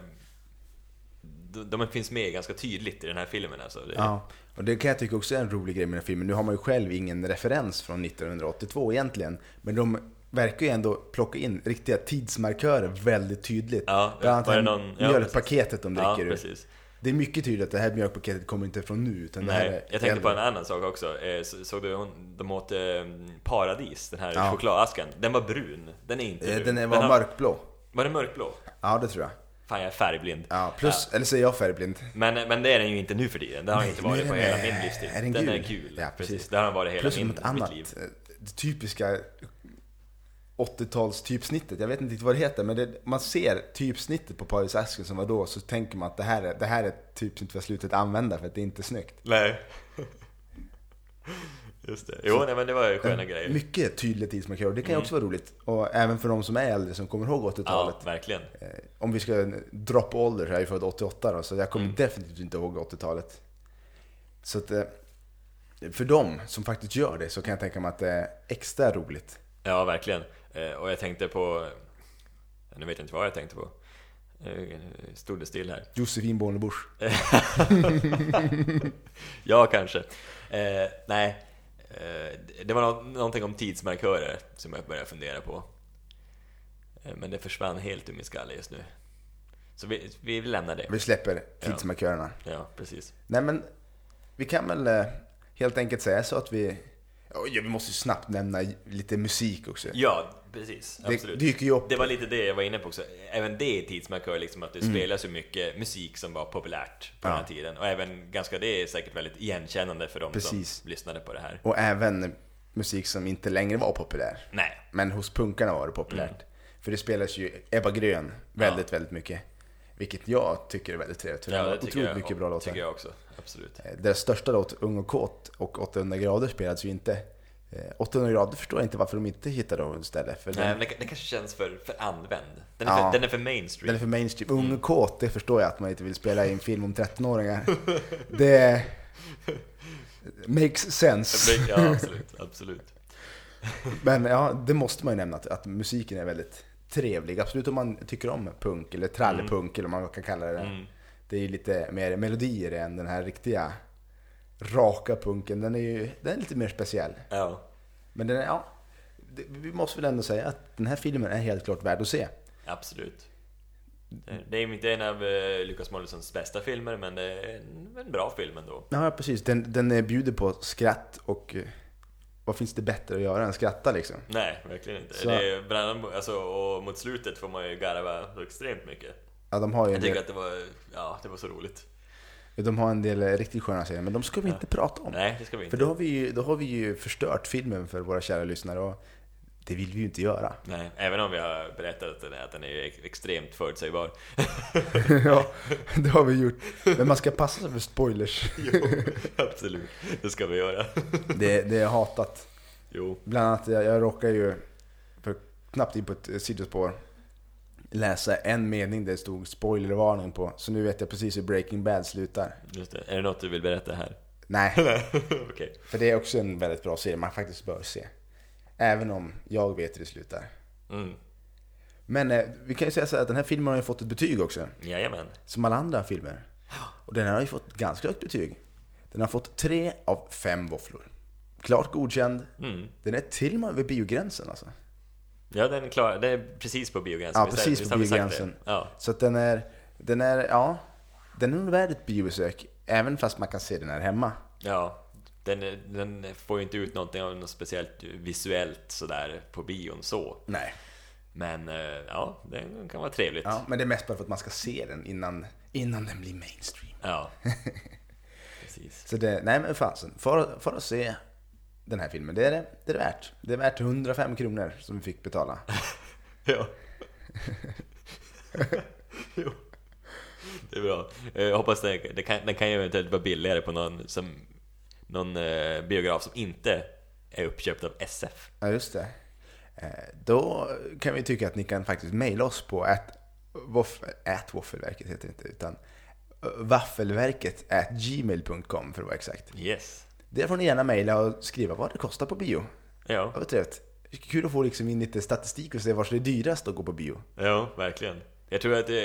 [SPEAKER 1] De, finns med ganska tydligt i den här filmen alltså.
[SPEAKER 2] Ja, och det kan jag tycka också är en rolig grej med den här filmen. Nu har man ju själv ingen referens från 1982 egentligen. Men de verkar ju ändå plocka in riktiga tidsmarkörer väldigt tydligt.
[SPEAKER 1] Ja,
[SPEAKER 2] Bland annat
[SPEAKER 1] det någon- ja,
[SPEAKER 2] mjölkpaketet de
[SPEAKER 1] ja,
[SPEAKER 2] dricker ur.
[SPEAKER 1] precis.
[SPEAKER 2] Det är mycket tydligt att det här mjölkpaketet kommer inte från nu, utan det här
[SPEAKER 1] Nej,
[SPEAKER 2] är
[SPEAKER 1] jag tänkte på en
[SPEAKER 2] äldre.
[SPEAKER 1] annan sak också. Eh, så- Såg du hon, de åt eh, paradis, den här
[SPEAKER 2] Ja.
[SPEAKER 1] chokladasken? Den var brun. Den är inte
[SPEAKER 2] Eh,
[SPEAKER 1] brun.
[SPEAKER 2] Den är, var
[SPEAKER 1] har-
[SPEAKER 2] mörkblå.
[SPEAKER 1] Var den mörkblå?
[SPEAKER 2] Ja, det tror jag.
[SPEAKER 1] Fan, jag är färgblind.
[SPEAKER 2] Ja, plus, eller så är jag färgblind.
[SPEAKER 1] Men, men det är den ju inte nu för tiden. Det har den
[SPEAKER 2] Nej,
[SPEAKER 1] inte varit på
[SPEAKER 2] den,
[SPEAKER 1] hela
[SPEAKER 2] eh,
[SPEAKER 1] min livstid.
[SPEAKER 2] är den
[SPEAKER 1] den är
[SPEAKER 2] gul? Ja,
[SPEAKER 1] precis. Det har den varit hela
[SPEAKER 2] Plus
[SPEAKER 1] min,
[SPEAKER 2] något
[SPEAKER 1] mitt
[SPEAKER 2] annat.
[SPEAKER 1] liv.
[SPEAKER 2] eh, Det typiska 80-tals typsnittet. Jag vet inte riktigt vad det heter, men det, man ser typsnittet på Paris Asken som var då, så tänker man att det här är, det här är ett typsnitt vi har slutat använda för att det är inte snyggt.
[SPEAKER 1] Nej. Just det. Jo, nej, men det var ju sköna grejer.
[SPEAKER 2] Mycket tydliga tidsmarkörer, det kan ju
[SPEAKER 1] Mm.
[SPEAKER 2] också vara roligt. Och även för de som är äldre som kommer ihåg 80-talet.
[SPEAKER 1] Ja, verkligen.
[SPEAKER 2] Eh, Om vi ska droppa ålder, så är jag född 88 då, så jag kommer
[SPEAKER 1] Mm.
[SPEAKER 2] definitivt inte ihåg 80-talet. Så att, eh, för dem som faktiskt gör det så kan jag tänka mig att det är extra roligt.
[SPEAKER 1] Ja, verkligen. Eh, Och jag tänkte på... Nu vet jag inte vad jag tänkte på. Eh, Stod det still här.
[SPEAKER 2] Josefin Bornebusch.
[SPEAKER 1] Ja, kanske. Eh, nej, eh, det var nå- någonting om tidsmarkörer som jag började fundera på. Eh, men det försvann helt ur min skalle just nu. Så vi, vi lämnar det.
[SPEAKER 2] Vi släpper tidsmarkörerna.
[SPEAKER 1] Ja, precis.
[SPEAKER 2] Nej men, vi kan väl eh, helt enkelt säga så att vi... Ja, vi måste ju snabbt nämna lite musik också.
[SPEAKER 1] Ja, precis.
[SPEAKER 2] Det
[SPEAKER 1] Absolut.
[SPEAKER 2] dyker ju upp.
[SPEAKER 1] Det var lite det jag var inne på också. Även det är tidsmarkör, liksom att det
[SPEAKER 2] Mm.
[SPEAKER 1] spelas så mycket musik som var populärt på
[SPEAKER 2] Ja.
[SPEAKER 1] den här tiden. Och även ganska, det är säkert väldigt igenkännande för de
[SPEAKER 2] Precis.
[SPEAKER 1] som lyssnade på det här.
[SPEAKER 2] Och även musik som inte längre var populär.
[SPEAKER 1] Nej,
[SPEAKER 2] Men hos punkarna var det populärt. För det spelas ju Ebba Grön väldigt, väldigt mycket. Vilket jag tycker är väldigt trevligt. För
[SPEAKER 1] ja,
[SPEAKER 2] var
[SPEAKER 1] det tycker
[SPEAKER 2] otroligt
[SPEAKER 1] jag,
[SPEAKER 2] mycket bra låtar.
[SPEAKER 1] tycker jag också. Absolut.
[SPEAKER 2] Eh, Deras största låt, Ung och kåt och 800 grader spelades ju inte. Eh, 800 grader förstår jag inte varför de inte hittade dem istället. För
[SPEAKER 1] Nej,
[SPEAKER 2] den,
[SPEAKER 1] men det, det kanske känns för, för använd. Den är,
[SPEAKER 2] Ja.
[SPEAKER 1] för, den är för mainstream.
[SPEAKER 2] den är för mainstream. Ung och kåt, det förstår jag att man inte vill spela i en film om 13-åringar. Det makes sense.
[SPEAKER 1] Ja, absolut. absolut.
[SPEAKER 2] Men ja, det måste man ju nämna, att, att musiken är väldigt trevlig. Absolut om man tycker om punk, eller trallepunk, eller vad man kan kalla det.
[SPEAKER 1] Mm.
[SPEAKER 2] Det är ju lite mer melodier än den här riktiga raka punken. Den är ju den är lite mer speciell.
[SPEAKER 1] Ja,
[SPEAKER 2] Men den är, ja, det, vi måste väl ändå säga att den här filmen är helt klart värd att se.
[SPEAKER 1] absolut. Det- är inte en av uh, Lukas Moodyssons bästa filmer, men det är en, en bra film ändå.
[SPEAKER 2] Ja, precis. Den, den eh, bjuder på skratt och eh, vad finns det bättre att göra än skratta liksom?
[SPEAKER 1] Nej, verkligen inte.
[SPEAKER 2] Så-
[SPEAKER 1] Det är, alltså, och mot slutet får man ju garva extremt mycket.
[SPEAKER 2] Ja, de har ju
[SPEAKER 1] Jag tycker
[SPEAKER 2] del,
[SPEAKER 1] att det var, ja, det var så roligt.
[SPEAKER 2] de har en del riktigt sköna scener, men de ska vi inte prata om.
[SPEAKER 1] Nej, det ska vi inte.
[SPEAKER 2] För då har, vi ju, då har vi ju förstört filmen för våra kära lyssnare och det vill vi ju inte göra.
[SPEAKER 1] Nej, även om vi har berättat att den är, att den är ex- extremt förutsägbar.
[SPEAKER 2] ja, det har vi gjort. Men man ska passa sig för spoilers.
[SPEAKER 1] jo, absolut. Det ska vi göra.
[SPEAKER 2] Det, det är hatat.
[SPEAKER 1] Jo.
[SPEAKER 2] Bland annat, jag, jag råkar ju för knappt in på ett sidospår läsa en mening där det stod spoilervarning på. Så nu vet jag precis hur Breaking Bad slutar.
[SPEAKER 1] Just det. Är det något du vill berätta här?
[SPEAKER 2] Nej,
[SPEAKER 1] Okej.
[SPEAKER 2] för det är också en väldigt bra serie man faktiskt bör se. Även om jag vet hur det slutar.
[SPEAKER 1] Mm.
[SPEAKER 2] Men eh, vi kan ju säga så här att den här filmen har ju fått ett betyg också.
[SPEAKER 1] Jajamän.
[SPEAKER 2] Som alla andra filmer. Och den har ju fått ganska högt betyg. Den har fått tre av fem våfflor. Klart godkänd.
[SPEAKER 1] Mm.
[SPEAKER 2] Den är till och med vid biogränsen alltså.
[SPEAKER 1] Ja, den är klar. Det är precis på biogränsen.
[SPEAKER 2] Ja, precis på biogränsen.
[SPEAKER 1] Ja.
[SPEAKER 2] Så att den är, den är, ja, den är nog värd ett biobesök. Även fast man kan se den här hemma.
[SPEAKER 1] Ja, den, den får ju inte ut någonting av något speciellt visuellt sådär på bion så.
[SPEAKER 2] Nej.
[SPEAKER 1] Men eh, ja, den kan vara trevligt.
[SPEAKER 2] Ja, men det är mest bara för att man ska se den innan, innan den blir mainstream.
[SPEAKER 1] Ja. Precis.
[SPEAKER 2] Så det, nej men fasen, för, för att se den här filmen, det är det, det är det värt. Det är värt 105 kronor som vi fick betala.
[SPEAKER 1] Ja. jo. Det är bra. Eh, Jag hoppas det, det kan, den kan ju eventuellt vara billigare på någon, som, någon eh, biograf som inte är uppköpt av SF.
[SPEAKER 2] Ja, just det. Eh, Då kan vi tycka att ni kan faktiskt mejla oss på at, waff, at waffelverket heter det inte, utan eh, vaffelverket at gmail.com för att vara exakt.
[SPEAKER 1] Yes.
[SPEAKER 2] Får ni gärna mejla och skriva vad det kostar på bio.
[SPEAKER 1] Ja,
[SPEAKER 2] Det var trevligt. Kul att få liksom in lite statistik och se vart det är dyrast att gå på bio.
[SPEAKER 1] ja verkligen. Jag tror att eh,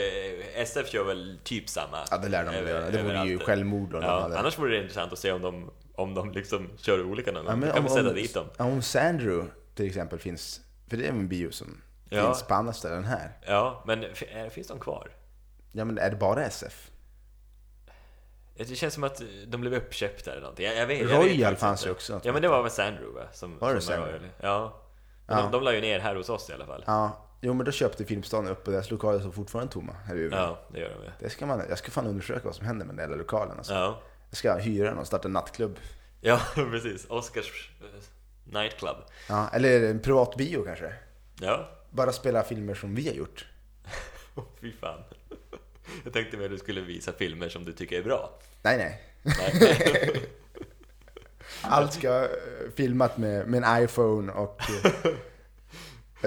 [SPEAKER 1] SF kör väl typ samma.
[SPEAKER 2] Ja, det lär de väl göra. Det vore ju självmord om de
[SPEAKER 1] Ja,
[SPEAKER 2] hade.
[SPEAKER 1] annars vore det intressant att se om de, om de liksom kör olika någon
[SPEAKER 2] Ja, men
[SPEAKER 1] kan
[SPEAKER 2] om,
[SPEAKER 1] sätta
[SPEAKER 2] om,
[SPEAKER 1] dit dem.
[SPEAKER 2] om Sandrew till exempel finns, för det är en bio som
[SPEAKER 1] Ja.
[SPEAKER 2] finns på andra ställen här.
[SPEAKER 1] Ja, men finns de kvar?
[SPEAKER 2] Ja men är det bara SF?
[SPEAKER 1] Det känns som att de blev uppköpta eller någonting. Jag, jag vet, jag vet
[SPEAKER 2] Royal
[SPEAKER 1] faktiskt
[SPEAKER 2] fanns ju också.
[SPEAKER 1] Ja men det var väl Sandro va? Som,
[SPEAKER 2] Var det
[SPEAKER 1] som
[SPEAKER 2] Sandro?
[SPEAKER 1] Royal. Ja.
[SPEAKER 2] Ja.
[SPEAKER 1] De, de la ju ner här hos oss i alla fall.
[SPEAKER 2] Ja, jo men då köpte Filmstaden upp och deras lokaler står fortfarande tomma här i Umeå.
[SPEAKER 1] Ja, det gör de ju.
[SPEAKER 2] Det ska man, jag ska fan undersöka vad som händer med den där lokalen alltså.
[SPEAKER 1] Ja.
[SPEAKER 2] Jag ska hyra den och starta en nattklubb.
[SPEAKER 1] Ja, precis. Oscars eh, nightclub.
[SPEAKER 2] Ja, eller en privat bio kanske.
[SPEAKER 1] Ja.
[SPEAKER 2] Bara spela filmer som vi har gjort.
[SPEAKER 1] Åh, Fy fan. Jag tänkte väl att du skulle visa filmer som du tycker är bra.
[SPEAKER 2] Nej, nej.
[SPEAKER 1] Nej.
[SPEAKER 2] Allt ska eh, filmat med, med en iPhone och eh,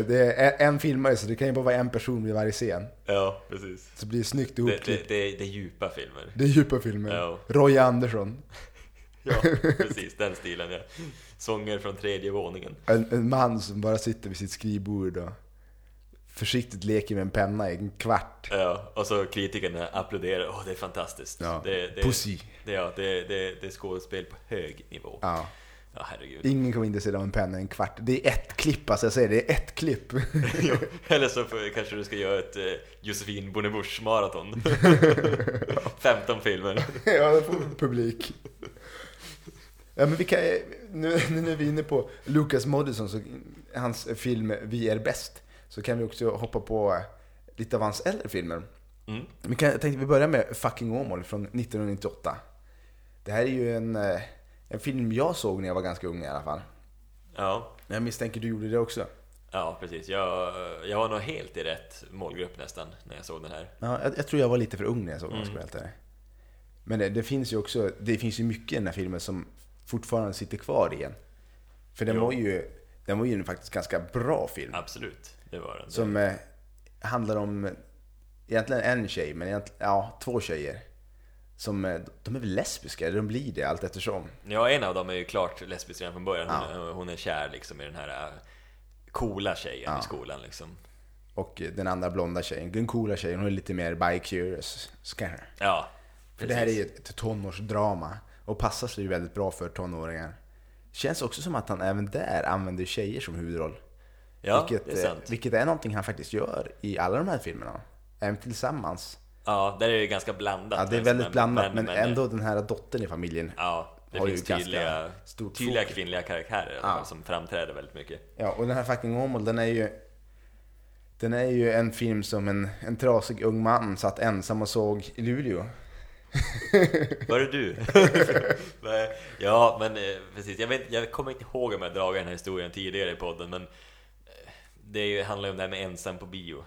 [SPEAKER 2] det är en- filmare så det kan ju bara vara en person vid varje scen.
[SPEAKER 1] Ja, precis.
[SPEAKER 2] Så blir det snyggt
[SPEAKER 1] Det,
[SPEAKER 2] ihopklippt.
[SPEAKER 1] det, det, det är djupa filmer.
[SPEAKER 2] Det är djupa filmer.
[SPEAKER 1] Ja.
[SPEAKER 2] Roy Andersson.
[SPEAKER 1] Ja, precis. Den stilen, ja. Sånger från tredje våningen.
[SPEAKER 2] En, en man som bara sitter vid sitt skrivbord och försiktigt leker med en penna i en kvart.
[SPEAKER 1] Ja, och så kritikerna applåderar. Åh, det är fantastiskt.
[SPEAKER 2] Ja.
[SPEAKER 1] Det, det,
[SPEAKER 2] Pussy.
[SPEAKER 1] Det, ja, det, det, det är skådespel på hög nivå.
[SPEAKER 2] Ja.
[SPEAKER 1] Ja, herregud.
[SPEAKER 2] Ingen kommer intresserad av en penna i en kvart. Det är ett klipp, alltså jag säger det, är ett klipp.
[SPEAKER 1] Jo, Eller så får, kanske du ska göra ett eh, Josefin Bornebusch maraton. 15 filmer.
[SPEAKER 2] ja, publik. Ja, men vi kan, nu, nu när vi är inne på Lucas Moodysson, hans film Vi är bäst, så kan vi också hoppa på lite av hans äldre filmer.
[SPEAKER 1] Mm.
[SPEAKER 2] Vi kan, jag tänkte vi börjar med Fucking Åmål från 1998. Det här är ju en, eh, en film jag såg när jag var ganska ung i alla fall.
[SPEAKER 1] Ja,
[SPEAKER 2] Jag misstänker du gjorde det också.
[SPEAKER 1] ja precis. Jag, jag var nog helt i rätt målgrupp nästan när jag såg den här.
[SPEAKER 2] Ja, jag, jag tror jag var lite för ung när jag såg den, ska
[SPEAKER 1] Mm.
[SPEAKER 2] Men det, det finns ju också, det finns ju mycket i den här filmen som fortfarande sitter kvar i en. För den
[SPEAKER 1] Jo.
[SPEAKER 2] var ju, den var ju en faktiskt ganska bra film.
[SPEAKER 1] Absolut, det var den.
[SPEAKER 2] Som eh, handlar om, eh, egentligen en tjej, men egentligen, ja, två tjejer. Som, eh, de är väl lesbiska, eller de blir det allt eftersom.
[SPEAKER 1] Ja, en av dem är ju klart lesbisk redan från början. Hon,
[SPEAKER 2] Ja.
[SPEAKER 1] är- hon är kär liksom i den här äh, coola tjejen
[SPEAKER 2] Ja.
[SPEAKER 1] i skolan liksom.
[SPEAKER 2] Och eh, den andra blonda tjejen, den coola tjejen, hon är lite mer bi-curious.
[SPEAKER 1] Ja,
[SPEAKER 2] För det här är
[SPEAKER 1] precis.
[SPEAKER 2] ju ett tonårsdrama och passar sig ju väldigt bra för tonåringar. Känns också som att han även där använder tjejer som huvudroll.
[SPEAKER 1] Ja,
[SPEAKER 2] vilket,
[SPEAKER 1] det är sant.
[SPEAKER 2] eh, vilket är någonting han faktiskt gör i alla de här filmerna. Även tillsammans.
[SPEAKER 1] Ja, där är det ganska blandat.
[SPEAKER 2] Ja, det är
[SPEAKER 1] men-
[SPEAKER 2] väldigt
[SPEAKER 1] men-
[SPEAKER 2] blandat, men,
[SPEAKER 1] men-
[SPEAKER 2] ändå den här dottern i familjen.
[SPEAKER 1] Ja, det finns tydliga,
[SPEAKER 2] stort
[SPEAKER 1] tydliga kvinnliga karaktärer i alla
[SPEAKER 2] Ja.
[SPEAKER 1] som framträder väldigt mycket.
[SPEAKER 2] Ja, och den här fucking Åmål, den är ju... Den är ju en film som en, en trasig ung man satt ensam och såg i Luleå.
[SPEAKER 1] Var det du? Ja, men eh, precis. Jag, vet, jag kommer inte ihåg om jag dragit den här historien tidigare i podden, men det handlar ju om det här med ensam på bio.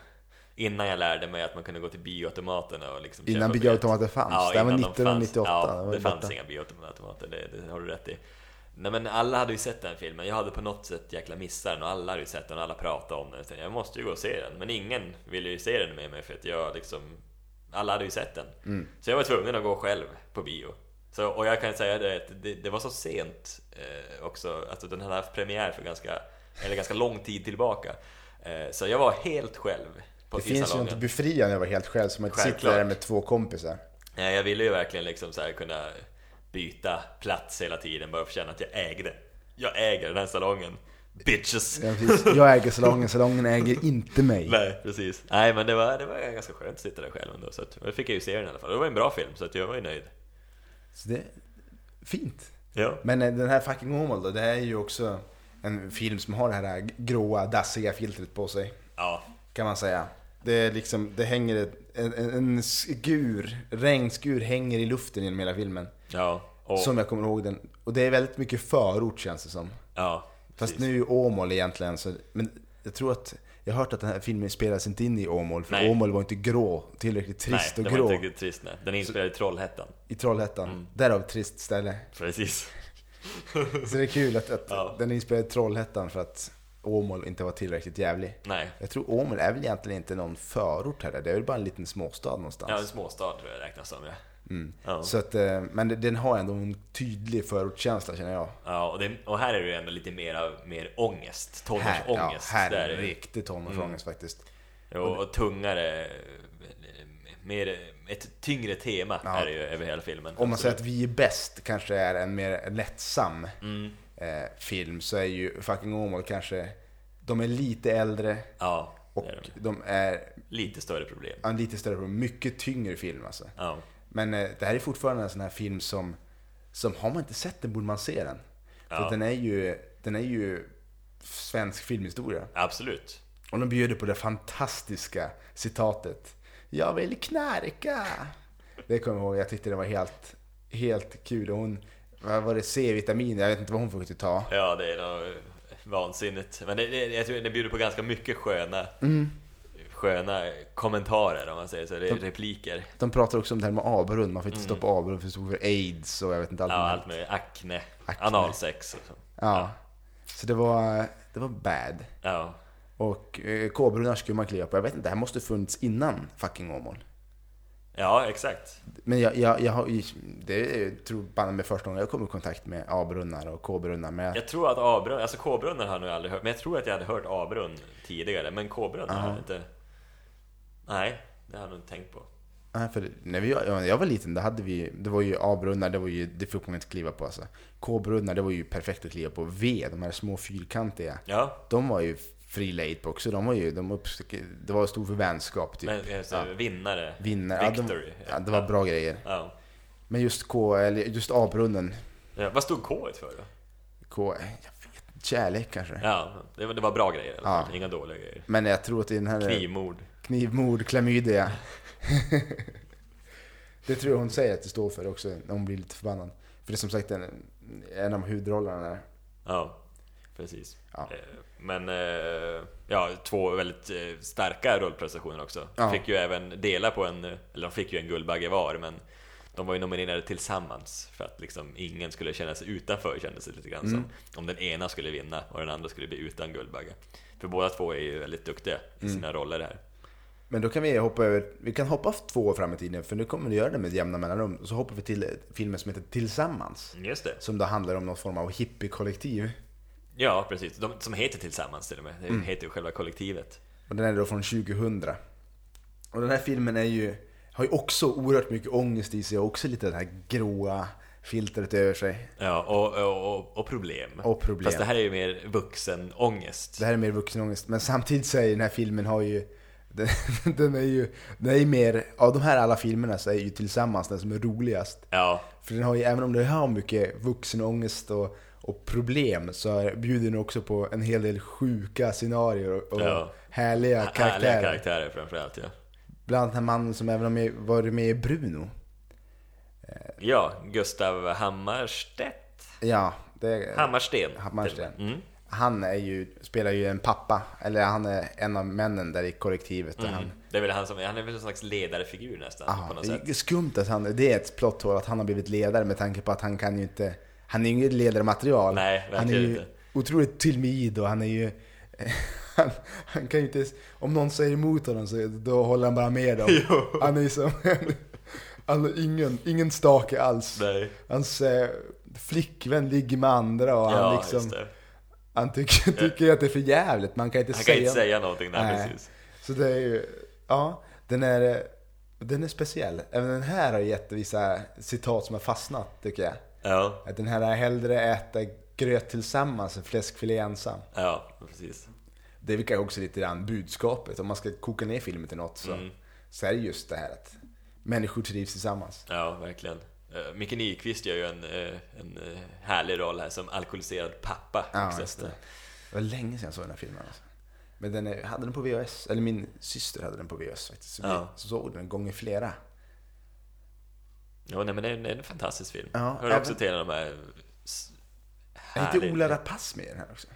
[SPEAKER 1] Innan jag lärde mig att man kunde gå till bioautomaterna och liksom
[SPEAKER 2] Innan bioautomater fanns. Det här var
[SPEAKER 1] innan de
[SPEAKER 2] 1998,
[SPEAKER 1] Fanns,
[SPEAKER 2] det
[SPEAKER 1] ja, det fanns
[SPEAKER 2] borta.
[SPEAKER 1] inga bioautomater, det, det har du rätt i. Nej men alla hade ju sett den filmen, jag hade på något sätt jäkla missat den och alla hade ju sett den och alla pratade om den. Så Jag måste ju gå och se den, men ingen ville ju se den med mig för att jag liksom Alla hade ju sett den.
[SPEAKER 2] Mm.
[SPEAKER 1] Så jag var tvungen att gå själv på bio. Så, och jag kan säga det, att det, det var så sent eh, också, alltså den hade haft premiär för ganska, eller ganska lång tid tillbaka. Eh, så jag var helt själv på
[SPEAKER 2] Det finns ju något befriande över helt själv, som att sitta där med två kompisar.
[SPEAKER 1] Nej, jag ville ju verkligen liksom så här kunna byta plats hela tiden bara för att känna att jag ägde. Jag äger den här salongen. Bitches!
[SPEAKER 2] Ja. Jag äger salongen, salongen äger inte mig.
[SPEAKER 1] Nej, precis. Nej, men det var, det var ganska skönt att sitta där själv ändå. Så att, fick jag ju se den i alla fall. Det var en bra film, så att jag var ju nöjd.
[SPEAKER 2] Så det fint.
[SPEAKER 1] Ja.
[SPEAKER 2] Men eh, den här fucking Åmål då, det är ju också en film som har det här gråa, dassiga filtret på sig.
[SPEAKER 1] Ja,
[SPEAKER 2] Kan man säga. Det är liksom, det hänger ett, en, en, skur, regnskur hänger i luften genom hela filmen.
[SPEAKER 1] ja. Och,
[SPEAKER 2] Som jag kommer ihåg den. Och det är väldigt mycket förort känns det som.
[SPEAKER 1] ja,
[SPEAKER 2] Fast
[SPEAKER 1] precis.
[SPEAKER 2] nu är Åmål egentligen så, men jag tror att jag har hört att den här filmen spelas inte in i Åmål, för
[SPEAKER 1] Nej.
[SPEAKER 2] Åmål var inte grå, tillräckligt trist
[SPEAKER 1] Nej,
[SPEAKER 2] och
[SPEAKER 1] det
[SPEAKER 2] grå
[SPEAKER 1] var inte riktigt trist. Nej. Den är inspelad i Trollhättan.
[SPEAKER 2] i Trollhättan.
[SPEAKER 1] Mm.
[SPEAKER 2] Därav trist ställe.
[SPEAKER 1] Precis.
[SPEAKER 2] Så det är kul att, att
[SPEAKER 1] Ja.
[SPEAKER 2] den är inspelad i Trollhättan för att Åmål inte var tillräckligt jävlig.
[SPEAKER 1] Nej.
[SPEAKER 2] Jag tror Åmål är väl egentligen inte någon förort heller, det är väl bara en liten småstad
[SPEAKER 1] Ja, en
[SPEAKER 2] någonstans.
[SPEAKER 1] småstad tror jag räknas som. Ja.
[SPEAKER 2] Mm.
[SPEAKER 1] Ja.
[SPEAKER 2] Så att, eh, men den har ändå en tydlig förortskänsla känner jag.
[SPEAKER 1] Ja, och, det, och här är det ju ändå lite mer, mer ångest.
[SPEAKER 2] Här, ja,
[SPEAKER 1] Tonårsångest.
[SPEAKER 2] här är
[SPEAKER 1] det
[SPEAKER 2] riktig tonårsångest faktiskt.
[SPEAKER 1] Jo, och tungare, mer, ett tyngre tema
[SPEAKER 2] Ja.
[SPEAKER 1] är det ju över hela filmen.
[SPEAKER 2] Om man säger att Vi är bäst kanske är en mer lättsam
[SPEAKER 1] Mm,
[SPEAKER 2] eh, film så är ju Fucking Åmål kanske, de är lite äldre
[SPEAKER 1] ja,
[SPEAKER 2] och
[SPEAKER 1] är de.
[SPEAKER 2] de är
[SPEAKER 1] lite större problem.
[SPEAKER 2] en lite större, mycket tyngre film alltså.
[SPEAKER 1] Ja,
[SPEAKER 2] Men eh, det här är fortfarande en sån här film som, som har man inte sett den borde man se den. För
[SPEAKER 1] Ja.
[SPEAKER 2] den är ju, den är ju svensk filmhistoria.
[SPEAKER 1] Absolut.
[SPEAKER 2] Och de bjuder på det fantastiska citatet. Jag vill knarka. Det kommer jag ihåg, jag tyckte det var helt, helt kul. Och hon, vad var det, C-vitamin, jag vet inte vad hon försökte ta.
[SPEAKER 1] Ja, det är nog vansinnigt. Men det, det, jag tror det bjuder på ganska mycket sköna,
[SPEAKER 2] Mm.
[SPEAKER 1] sköna kommentarer om man säger så. Det är repliker.
[SPEAKER 2] De pratar också om det här med avbrunn, man får inte stoppa avbrunn för det för aids och jag vet inte allt.
[SPEAKER 1] Mm. Ja, allt med akne,
[SPEAKER 2] Akne.
[SPEAKER 1] analsex och så.
[SPEAKER 2] Ja. Så det var, det var bad.
[SPEAKER 1] Ja.
[SPEAKER 2] Och eh, K-brunnar skulle man kliva på. Jag vet inte, det här måste funnits innan fucking Åmål.
[SPEAKER 1] ja, exakt.
[SPEAKER 2] Men jag, jag, jag har, det är, tror banne med första gången jag kom i kontakt med A-brunnar och K-brunnar. Men jag,
[SPEAKER 1] tror att A-brunn, alltså K-brunnen har jag nog aldrig hört, men jag tror att jag hade hört A-brunn tidigare, men K-brunn har jag inte... Nej, det har jag nog inte tänkt på.
[SPEAKER 2] Nej, för när vi, ja, jag var liten, då hade vi, det var ju A-brunnar, det var ju, det fick man inte kliva på alltså. K-brunnar, det var ju perfekt att kliva på. V, de här små fyrkantiga,
[SPEAKER 1] Ja,
[SPEAKER 2] de var ju lejd på också. De var ju, de uppstick, det var stor för vänskap typ.
[SPEAKER 1] men alltså,
[SPEAKER 2] Ja.
[SPEAKER 1] vinnare.
[SPEAKER 2] Vinner, ja, de,
[SPEAKER 1] Victory.
[SPEAKER 2] ja, det var bra grejer.
[SPEAKER 1] Ja.
[SPEAKER 2] Men just K, eller just A-brunnen,
[SPEAKER 1] Ja, vad stod K för då?
[SPEAKER 2] K, jag vet kärlek kanske.
[SPEAKER 1] Ja, det var, det var bra grejer
[SPEAKER 2] Ja.
[SPEAKER 1] Inga dåliga grejer.
[SPEAKER 2] Men jag tror att i den här...
[SPEAKER 1] Knivmord.
[SPEAKER 2] Knivmord, klamydia. det tror jag hon säger att det står för också, när hon blir lite förbannad. För det är som sagt en, en av huvudrollerna där.
[SPEAKER 1] Ja, precis.
[SPEAKER 2] Ja.
[SPEAKER 1] Men eh, ja, två väldigt eh, starka rollprestationer också.
[SPEAKER 2] Ja.
[SPEAKER 1] fick ju även dela på en, eller de fick ju en Guldbagge var, men de var ju nominerade tillsammans för att liksom ingen skulle känna sig utanför kändes det lite grann
[SPEAKER 2] Mm.
[SPEAKER 1] som. Om den ena skulle vinna och den andra skulle bli utan Guldbagge. För båda två är ju väldigt duktiga i
[SPEAKER 2] Mm.
[SPEAKER 1] sina roller här.
[SPEAKER 2] Men då kan vi hoppa över, vi kan hoppa två år fram i tiden, för nu kommer vi göra det med jämna mellanrum. Så hoppar vi till filmen som heter Tillsammans.
[SPEAKER 1] Just det.
[SPEAKER 2] Som då handlar om någon form av hippiekollektiv.
[SPEAKER 1] Ja, precis. De som heter Tillsammans till och med. Det
[SPEAKER 2] Mm.
[SPEAKER 1] heter ju själva kollektivet.
[SPEAKER 2] Och den är då från 2000. Och den här filmen är ju, har ju också oerhört mycket ångest i sig och också lite det här gråa filtret över sig.
[SPEAKER 1] Ja, och, och, och, problem.
[SPEAKER 2] Och problem.
[SPEAKER 1] Fast det här är ju mer vuxen ångest.
[SPEAKER 2] Det här är mer vuxenångest. Men samtidigt så är den här filmen har ju den, den är ju, den är ju mer, av de här alla filmerna så är ju tillsammans den som är roligast.
[SPEAKER 1] Ja,
[SPEAKER 2] För den har ju, även om det har mycket vuxenångest och, och problem så bjuder den också på en hel del sjuka scenarier och, och
[SPEAKER 1] Ja.
[SPEAKER 2] härliga karaktärer.
[SPEAKER 1] härliga karaktärer framförallt ja.
[SPEAKER 2] Bland annat den mannen som även har varit med i Bruno.
[SPEAKER 1] Ja, Gustav Hammarstedt.
[SPEAKER 2] Ja, det
[SPEAKER 1] Hammarsten.
[SPEAKER 2] Hammarsten.
[SPEAKER 1] Mm.
[SPEAKER 2] Han är ju, spelar ju en pappa, eller han är en av männen där i kollektivet. Där han,
[SPEAKER 1] Mm. Det är väl han som, han är väl en slags ledarfigur nästan
[SPEAKER 2] Ja,
[SPEAKER 1] på något sätt.
[SPEAKER 2] skumt att han, det är ett plot hole att han har blivit ledare med tanke på att han kan ju inte, han är ju inget ledarmaterial.
[SPEAKER 1] Nej,
[SPEAKER 2] han är ju
[SPEAKER 1] inte.
[SPEAKER 2] otroligt timid och han är ju, han, han kan ju inte, om någon säger emot honom så då håller han bara med dem.
[SPEAKER 1] Jo.
[SPEAKER 2] Han är ju som, han ingen, ingen stake alls.
[SPEAKER 1] Nej.
[SPEAKER 2] Hans eh, flickvän ligger med andra och han
[SPEAKER 1] Ja,
[SPEAKER 2] liksom, han tycker, tycker att det är för jävligt. Man kan inte
[SPEAKER 1] Han kan
[SPEAKER 2] säga
[SPEAKER 1] inte säga någonting, nej,
[SPEAKER 2] Nej.
[SPEAKER 1] precis.
[SPEAKER 2] så det är ju, ja, den är, den är speciell. Även den här har gett vissa citat som har fastnat, tycker jag.
[SPEAKER 1] Ja,
[SPEAKER 2] Att den här är hellre äta gröt tillsammans än fläskfilé ensam.
[SPEAKER 1] ja, precis.
[SPEAKER 2] Det är väl kanske också lite grann budskapet. Om man ska koka ner filmen till något så,
[SPEAKER 1] Mm.
[SPEAKER 2] så är det just det här att människor trivs tillsammans.
[SPEAKER 1] Ja, verkligen. Uh, Micke Nyqvist gör ju en, eh, en eh, härlig roll här som alkoholiserad pappa.
[SPEAKER 2] Ja, det. Det var länge sedan jag såg den här filmen. Alltså. Men den är, hade den på VHS, eller min syster hade den på VHS faktiskt. Så
[SPEAKER 1] Ja.
[SPEAKER 2] vi såg den gånger flera.
[SPEAKER 1] Ja, nej, men det är, en, en fantastisk film.
[SPEAKER 2] Ja,
[SPEAKER 1] Hör
[SPEAKER 2] även-
[SPEAKER 1] också till de här s-
[SPEAKER 2] Är inte
[SPEAKER 1] härliga-
[SPEAKER 2] Ola Rapace med i den här också?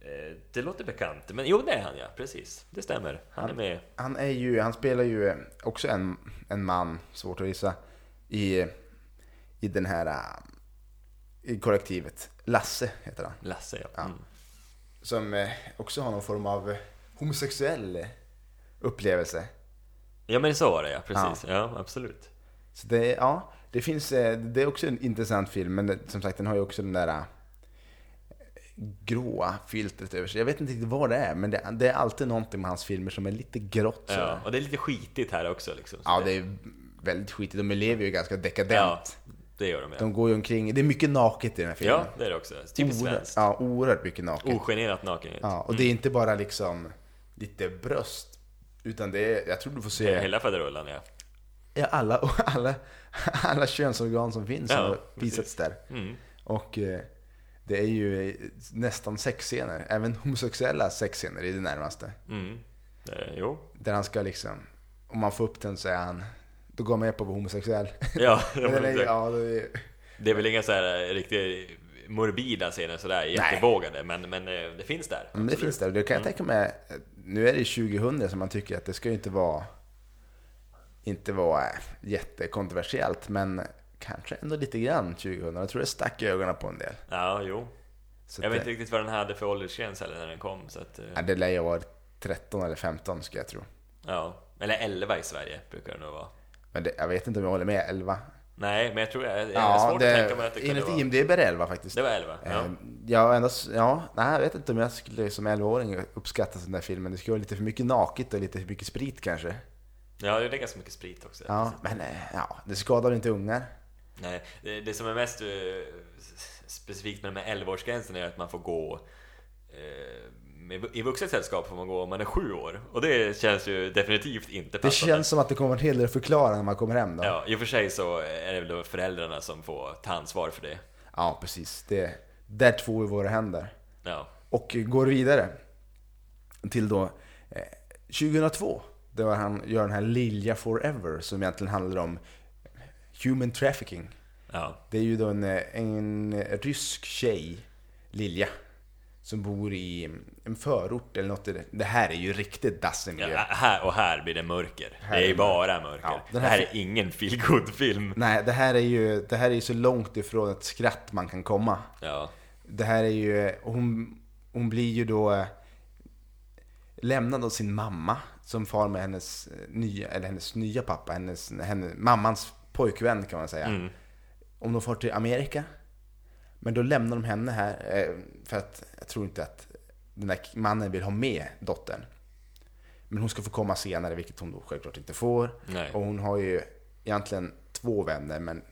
[SPEAKER 1] Eh, Det låter bekant, men jo det är han ja, precis. Det stämmer. Han är med.
[SPEAKER 2] Han, är ju, han spelar ju eh, också en, en man, svårt att gissa, i, i den här äh, i kollektivet. Lasse heter han.
[SPEAKER 1] Lasse ja.
[SPEAKER 2] Ja.
[SPEAKER 1] Mm.
[SPEAKER 2] Som eh, också har någon form av eh, homosexuell eh, upplevelse.
[SPEAKER 1] Ja men så var det ja, precis. Ja, absolut.
[SPEAKER 2] Så det, ja, det finns, eh, det är också en intressant film, men det, som sagt den har ju också den där eh, gråa filtret över sig. Jag vet inte riktigt vad det är, men det, det är alltid någonting med hans filmer som är lite grått.
[SPEAKER 1] Ja, och det är lite skitigt här också liksom.
[SPEAKER 2] Ja, det är väldigt skitigt. De lever ju ganska dekadent.
[SPEAKER 1] ja, det gör de ja.
[SPEAKER 2] De går ju omkring, det är mycket naket i den här filmen.
[SPEAKER 1] Ja, det är det också. Typiskt svenskt.
[SPEAKER 2] Ja, oerhört mycket naket.
[SPEAKER 1] Ogenerat nakenhet.
[SPEAKER 2] Ja, och det är inte bara liksom lite bröst, utan det är, jag tror du får se,
[SPEAKER 1] Hela faderullan ja.
[SPEAKER 2] Ja, alla, alla, alla könsorgan som finns
[SPEAKER 1] Ja,
[SPEAKER 2] har visats där.
[SPEAKER 1] Mm.
[SPEAKER 2] Och eh, det är ju eh, nästan sexscener, även homosexuella sexscener i det närmaste.
[SPEAKER 1] Mm. Eh.
[SPEAKER 2] Där han ska liksom, om man får upp den så är han, då går man med på att vara homosexuell.
[SPEAKER 1] Ja,
[SPEAKER 2] är, ja, det är,
[SPEAKER 1] det är väl inga så här eh, riktigt morbida scener sådär jättevågade, men, men eh, det finns där.
[SPEAKER 2] men det
[SPEAKER 1] Absolut.
[SPEAKER 2] finns där. Det kan jag tänka mig, nu är det 2000 så man tycker att det ska ju inte vara, inte vara eh, jättekontroversiellt, men kanske ändå lite grann 2000. Jag tror det stack i ögonen på en del.
[SPEAKER 1] Ja, jo.
[SPEAKER 2] Så
[SPEAKER 1] Jag vet inte
[SPEAKER 2] det,
[SPEAKER 1] riktigt vad den hade för åldersgräns eller när den kom, så att... eh,
[SPEAKER 2] ja, det lär ju varit 13 eller 15 ska jag tro.
[SPEAKER 1] Ja, eller 11 i Sverige brukar det nog vara.
[SPEAKER 2] Men det, jag vet inte om jag håller med, 11.
[SPEAKER 1] Nej, men jag tror jag, jag har svårt att tänka mig att det kunde
[SPEAKER 2] enligt
[SPEAKER 1] vara...
[SPEAKER 2] IMDB är det 11 faktiskt.
[SPEAKER 1] Det var 11? Ja.
[SPEAKER 2] Eh, Ja, ändå, ja, nej, jag vet inte om jag skulle som 11-åring uppskatta den där filmen. Det skulle vara lite för mycket naket och lite för mycket sprit kanske.
[SPEAKER 1] Ja, det är ganska mycket sprit också.
[SPEAKER 2] Ja, men eh, ja, det skadar inte ungar.
[SPEAKER 1] Nej, det, det som är mest eh, specifikt med de här 11-årsgränsen är att man får gå eh, i vuxet sällskap får man gå om man är sju år. Och det känns ju definitivt inte
[SPEAKER 2] Det
[SPEAKER 1] passande.
[SPEAKER 2] känns som att det kommer en hel del att förklara när man kommer hem då.
[SPEAKER 1] Ja, i och för sig så är det väl då föräldrarna som får ta ansvar för det.
[SPEAKER 2] Ja, precis. Det, där i våra händer.
[SPEAKER 1] Ja,
[SPEAKER 2] Och går vidare till då eh, 2002. Då han gör den här Lilja Forever som egentligen handlar om human trafficking.
[SPEAKER 1] ja,
[SPEAKER 2] Det är ju då en, en rysk tjej, Lilja, som bor i en förort eller något. det- här är ju riktigt dassig miljö.
[SPEAKER 1] ja här, och här blir det mörker.
[SPEAKER 2] Här
[SPEAKER 1] det är
[SPEAKER 2] är
[SPEAKER 1] bara mörker.
[SPEAKER 2] Ja,
[SPEAKER 1] det
[SPEAKER 2] här
[SPEAKER 1] här är ingen feel film
[SPEAKER 2] Nej, det här är ju det här är så långt ifrån ett skratt man kan komma.
[SPEAKER 1] Ja,
[SPEAKER 2] Det här är ju, hon, hon blir ju då eh, lämnad av sin mamma som far med hennes eh, nya, eller hennes nya pappa, hennes, hennes mammans pojkvän kan man säga.
[SPEAKER 1] mm.
[SPEAKER 2] Om de far till Amerika. Men då lämnar de henne här eh, för att jag tror inte att den där mannen vill ha med dottern. Men hon ska få komma senare, vilket hon då självklart inte får.
[SPEAKER 1] nej.
[SPEAKER 2] Och hon har ju egentligen två vänner, men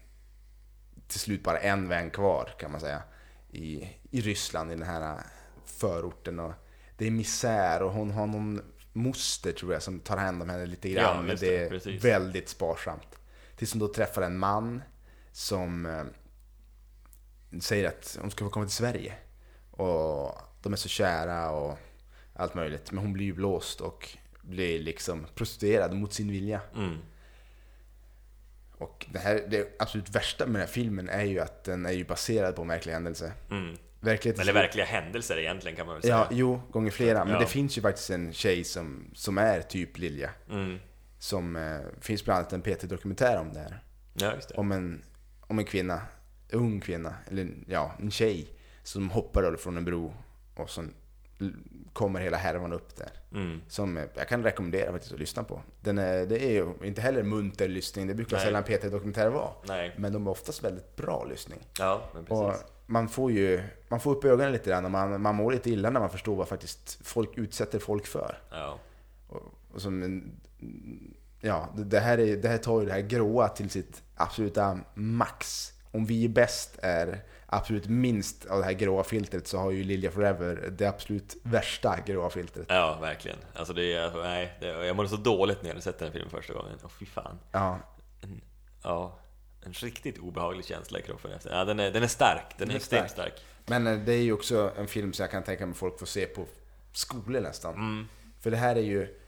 [SPEAKER 2] till slut bara en vän kvar kan man säga. I, i Ryssland, i den här förorten. Och det är misär och hon har någon moster tror jag som tar hand om henne lite grann.
[SPEAKER 1] Ja,
[SPEAKER 2] men det, är
[SPEAKER 1] precis.
[SPEAKER 2] väldigt sparsamt. Tills hon då träffar en man som eh, säger att hon ska få komma till Sverige. Och de är så kära och allt möjligt. Men hon blir ju blåst och blir liksom prostituerad mot sin vilja.
[SPEAKER 1] Mm.
[SPEAKER 2] Och det, här, det absolut värsta med den här filmen är ju att den är ju baserad på en verklig händelse.
[SPEAKER 1] Mm.
[SPEAKER 2] Verkligheten
[SPEAKER 1] Eller verkliga händelser egentligen kan man väl säga.
[SPEAKER 2] Ja, jo, gånger flera. Men
[SPEAKER 1] Ja.
[SPEAKER 2] det finns ju faktiskt en tjej som, som är typ Lilja.
[SPEAKER 1] Mm.
[SPEAKER 2] Som eh, finns bland annat en PT-dokumentär om det här.
[SPEAKER 1] Ja, det.
[SPEAKER 2] Om en, om en kvinna, en ung kvinna, eller ja, en tjej som hoppar från en bro och l- kommer hela härvan upp där.
[SPEAKER 1] Mm.
[SPEAKER 2] Som eh, jag kan rekommendera faktiskt att lyssna på. Den är, det är ju inte heller munter lyssning, det brukar
[SPEAKER 1] Nej.
[SPEAKER 2] sällan PT-dokumentärer vara.
[SPEAKER 1] Nej.
[SPEAKER 2] Men de är oftast väldigt bra lyssning.
[SPEAKER 1] Ja, men
[SPEAKER 2] Och
[SPEAKER 1] precis.
[SPEAKER 2] Man får ju man får upp ögonen lite grann och man, man mår lite illa när man förstår vad faktiskt folk utsätter folk för.
[SPEAKER 1] Ja.
[SPEAKER 2] Och, och som ja, det, här är, det här tar ju det här gråa till sitt absoluta max. Om vi är bäst är absolut minst av det här gråa filtret så har ju Lilja Forever det absolut värsta gråa filtret.
[SPEAKER 1] ja, verkligen. Alltså det är, nej, det, jag mådde så dåligt när jag hade sett den filmen första gången. Åh fy fan.
[SPEAKER 2] Ja,
[SPEAKER 1] ja, en riktigt obehaglig känsla i kroppen efter. Ja, den är, den är stark. Den,
[SPEAKER 2] Den
[SPEAKER 1] är
[SPEAKER 2] är
[SPEAKER 1] extremt stark.
[SPEAKER 2] men eh, det är ju också en film som jag kan tänka mig folk får se på skolor nästan.
[SPEAKER 1] Mm.
[SPEAKER 2] För det här är ju,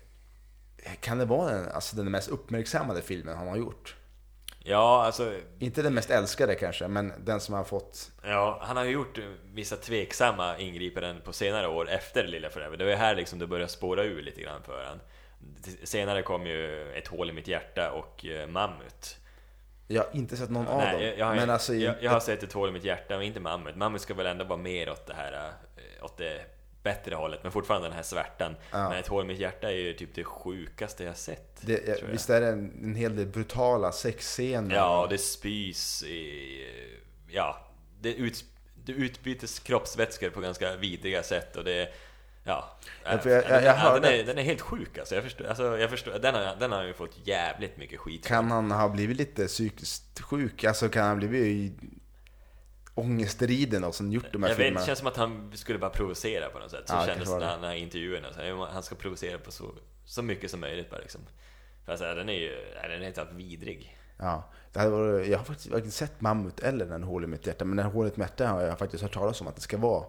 [SPEAKER 2] kan det vara den, alltså den mest uppmärksammade filmen han har gjort?
[SPEAKER 1] Ja, alltså
[SPEAKER 2] Inte den mest älskade kanske, men den som har fått...
[SPEAKER 1] Ja, han har ju gjort eh, vissa tveksamma ingripanden på senare år efter Lilla Forever. Det var ju här liksom det började spåra ur lite grann för han. Senare kom ju Ett hål i mitt hjärta och eh, Mammut.
[SPEAKER 2] Jag har inte sett någon av
[SPEAKER 1] Nej,
[SPEAKER 2] dem.
[SPEAKER 1] jag, jag,
[SPEAKER 2] men alltså,
[SPEAKER 1] jag, jag har sett Ett hål i mitt hjärta, men inte Mammut. Mammut ska väl ändå vara mer åt det här, eh, åt det bättre hållet, men fortfarande den här svärtan.
[SPEAKER 2] Ja.
[SPEAKER 1] Men Ett hål i mitt hjärta är ju typ det sjukaste jag sett.
[SPEAKER 2] det,
[SPEAKER 1] jag.
[SPEAKER 2] visst är det en, en hel del brutala sexscener?
[SPEAKER 1] Ja, det spys i... Ja, det, ut, det utbytes kroppsvätskor på ganska vidriga sätt och det... Ja,
[SPEAKER 2] Ja, för jag- jag- jag
[SPEAKER 1] den,
[SPEAKER 2] hörde-
[SPEAKER 1] den, är, den är helt sjuk alltså. Jag förstår, alltså, jag förstår den, har, den har ju fått jävligt mycket skit.
[SPEAKER 2] Kan han ha blivit lite psykiskt sjuk? Alltså kan han blivit i ångestriden och sen gjort de här
[SPEAKER 1] jag vet,
[SPEAKER 2] filmerna?
[SPEAKER 1] det känns som att han skulle bara provocera på något sätt. Så
[SPEAKER 2] Ja,
[SPEAKER 1] kändes det när, när intervjuerna. Så han ska provocera på så, så mycket som möjligt bara liksom. För alltså, den är ju den är alls vidrig.
[SPEAKER 2] Ja, det hade varit, jag har faktiskt varken sett Mammut eller Den hål i mitt hjärta, men Den hål i mitt hjärta har jag faktiskt hört talas om att det ska vara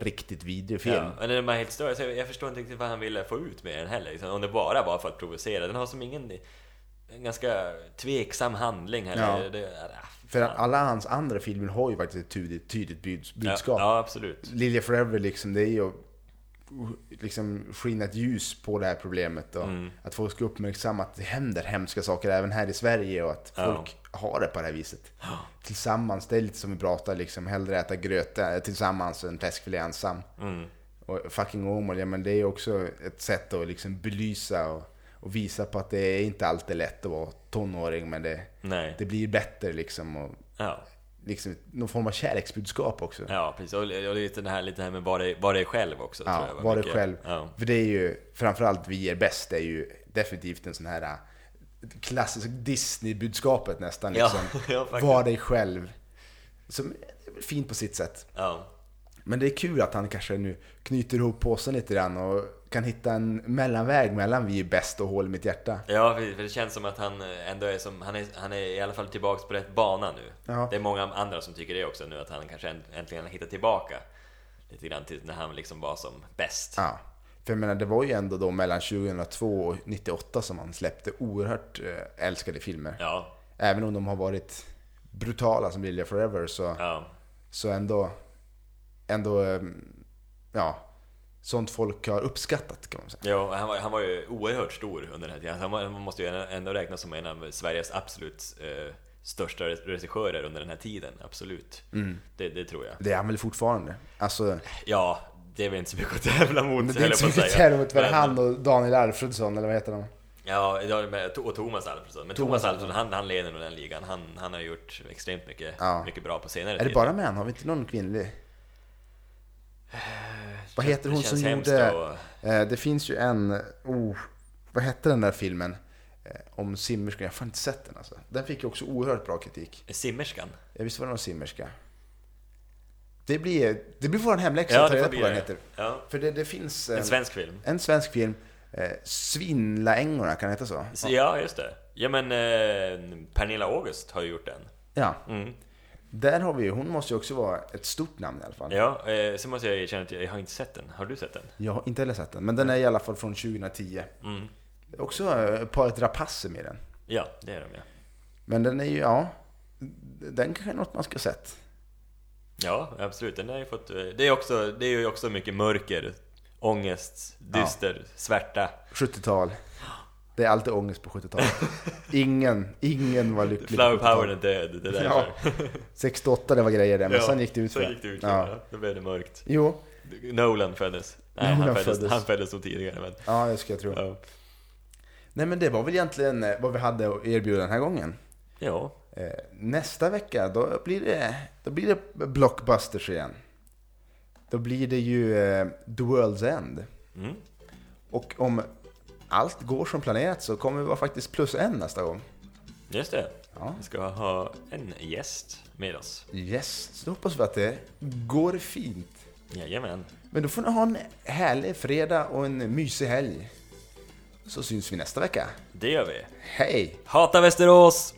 [SPEAKER 2] riktigt vidrig film.
[SPEAKER 1] Ja, men den är helt störd. Så jag, jag förstår inte riktigt vad han ville få ut med den heller. Liksom, om det bara var för att provocera. Den har som ingen... En ganska tveksam handling heller.
[SPEAKER 2] Ja.
[SPEAKER 1] Det, äh,
[SPEAKER 2] För alla hans andra filmer har ju faktiskt ett tydligt, tydligt buds- budskap.
[SPEAKER 1] Ja, ja, absolut.
[SPEAKER 2] Lilja Forever liksom, det är ju liksom skina ett ljus på det här problemet och
[SPEAKER 1] Mm.
[SPEAKER 2] att folk ska uppmärksamma att det händer hemska saker även här i Sverige och att folk har det på det här viset. Tillsammans, det är lite som vi pratar liksom, hellre äta gröt eh, tillsammans än fläskfilé ensam.
[SPEAKER 1] Mm.
[SPEAKER 2] Och fucking Åmål, ja men det är också ett sätt att liksom belysa och, och visa på att det är inte alltid lätt att vara tonåring men det, det blir bättre liksom. Och
[SPEAKER 1] Ja.
[SPEAKER 2] Liksom någon form av kärleksbudskap också.
[SPEAKER 1] ja, precis. Och, och lite det här, lite här med det, vad det är själv också. tror
[SPEAKER 2] Ja,
[SPEAKER 1] jag,
[SPEAKER 2] var det
[SPEAKER 1] mycket.
[SPEAKER 2] själv.
[SPEAKER 1] Ja.
[SPEAKER 2] För det är ju, framförallt Vi är bäst, det är ju definitivt en sån här äh, klassisk Disney-budskapet nästan.
[SPEAKER 1] Ja,
[SPEAKER 2] Liksom.
[SPEAKER 1] ja, faktiskt.
[SPEAKER 2] var dig själv. Som är fint på sitt sätt.
[SPEAKER 1] Ja.
[SPEAKER 2] Men det är kul att han kanske nu knyter ihop påsen lite grann och kan hitta en mellanväg mellan Vi är bäst och Hål i mitt hjärta.
[SPEAKER 1] Ja, för det känns som att han ändå är som, han är, han är i alla fall tillbaks på rätt bana nu.
[SPEAKER 2] Ja.
[SPEAKER 1] Det är många andra som tycker det också nu, att han kanske änt- äntligen har hittat tillbaka lite grann till när han liksom var som bäst.
[SPEAKER 2] Ja. För jag menar, det var ju ändå då mellan 2002 och 98 som han släppte oerhört eh, älskade filmer.
[SPEAKER 1] Ja,
[SPEAKER 2] Även om de har varit brutala som Lilja Forever så
[SPEAKER 1] ja,
[SPEAKER 2] Så ändå, ändå, eh, ja, sånt folk har uppskattat kan man säga.
[SPEAKER 1] ja han, var, han var ju oerhört stor under den här tiden. Han, var, han måste ju ändå räknas som en av Sveriges absolut eh, största regissörer under den här tiden, absolut. Det, det tror jag.
[SPEAKER 2] Det är han väl fortfarande. Alltså,
[SPEAKER 1] Ja, det är väl inte så mycket att tävla mot,
[SPEAKER 2] men det är inte så
[SPEAKER 1] att
[SPEAKER 2] mycket
[SPEAKER 1] säga.
[SPEAKER 2] däremot för
[SPEAKER 1] Men-
[SPEAKER 2] han och Daniel Alfredsson, eller vad heter de?
[SPEAKER 1] Ja, och Thomas Alfredsson. Men
[SPEAKER 2] Thomas
[SPEAKER 1] Thomas Alfredsson, han, han leder nog den ligan. Han, han har gjort extremt mycket,
[SPEAKER 2] Ja.
[SPEAKER 1] mycket bra på senare
[SPEAKER 2] Är det
[SPEAKER 1] tid.
[SPEAKER 2] bara män? Har vi inte någon kvinnlig? Vad heter hon som gjorde...
[SPEAKER 1] att-
[SPEAKER 2] Eh, det finns ju en... Oh, vad hette den där filmen? Eh, om simmerskan. Jag har fan inte sett den alltså. Den fick ju också oerhört bra kritik.
[SPEAKER 1] Simmerskan?
[SPEAKER 2] Jag visste var det någon simmerska. Det blir, det blir vår hemläxa
[SPEAKER 1] Ja,
[SPEAKER 2] att ta reda på vad den heter.
[SPEAKER 1] Ja.
[SPEAKER 2] För det, det finns...
[SPEAKER 1] En svensk film?
[SPEAKER 2] En svensk film. Eh, Svinlaängorna, kan det heta? Så,
[SPEAKER 1] ja, just det. Ja, men eh, Pernilla August har ju gjort den.
[SPEAKER 2] Ja.
[SPEAKER 1] Mm.
[SPEAKER 2] Där har vi ju, hon måste ju också vara ett stort namn i alla fall.
[SPEAKER 1] Ja, eh, så måste jag erkänna att jag, har inte sett den. Har du sett den?
[SPEAKER 2] Jag har inte heller sett den, men den är i alla fall från 2010.
[SPEAKER 1] Mm.
[SPEAKER 2] Också eh, paret Rapace med den.
[SPEAKER 1] Ja, det är de ja.
[SPEAKER 2] Men den är ju, ja, den kanske är något man ska ha sett.
[SPEAKER 1] Ja, absolut. Den har ju fått... eh, Det är, också, det är ju också mycket mörker, ångest, dyster, svärta.
[SPEAKER 2] 70-tal. Det är alltid ångest på 70-talet. Ingen, ingen var lycklig
[SPEAKER 1] Flower
[SPEAKER 2] på 70-talet.
[SPEAKER 1] power är död, det är
[SPEAKER 2] Ja,
[SPEAKER 1] därför.
[SPEAKER 2] 68 det var grejer där, men sen gick det ut
[SPEAKER 1] Så gick det ut, ja.
[SPEAKER 2] ja.
[SPEAKER 1] Då blev det mörkt.
[SPEAKER 2] Jo,
[SPEAKER 1] Nolan föddes. Nej,
[SPEAKER 2] Nolan
[SPEAKER 1] han, föddes,
[SPEAKER 2] föddes.
[SPEAKER 1] han föddes nog tidigare, men...
[SPEAKER 2] ja det ska jag tro.
[SPEAKER 1] Ja.
[SPEAKER 2] Nej men det var väl egentligen eh, vad vi hade att erbjuda den här gången.
[SPEAKER 1] ja.
[SPEAKER 2] Eh, Nästa vecka, då blir det, då blir det blockbusters igen. Då blir det ju eh, The World's End.
[SPEAKER 1] Mm.
[SPEAKER 2] Och om allt går som planerat så kommer vi vara faktiskt plus en nästa gång.
[SPEAKER 1] Just det.
[SPEAKER 2] Ja.
[SPEAKER 1] Vi ska ha en gäst med oss.
[SPEAKER 2] Yes, så hoppas vi att det går fint.
[SPEAKER 1] Jajamän.
[SPEAKER 2] Men då får ni ha en härlig fredag och en mysig helg. Så syns vi nästa vecka.
[SPEAKER 1] Det gör vi.
[SPEAKER 2] Hej!
[SPEAKER 1] Hata Västerås!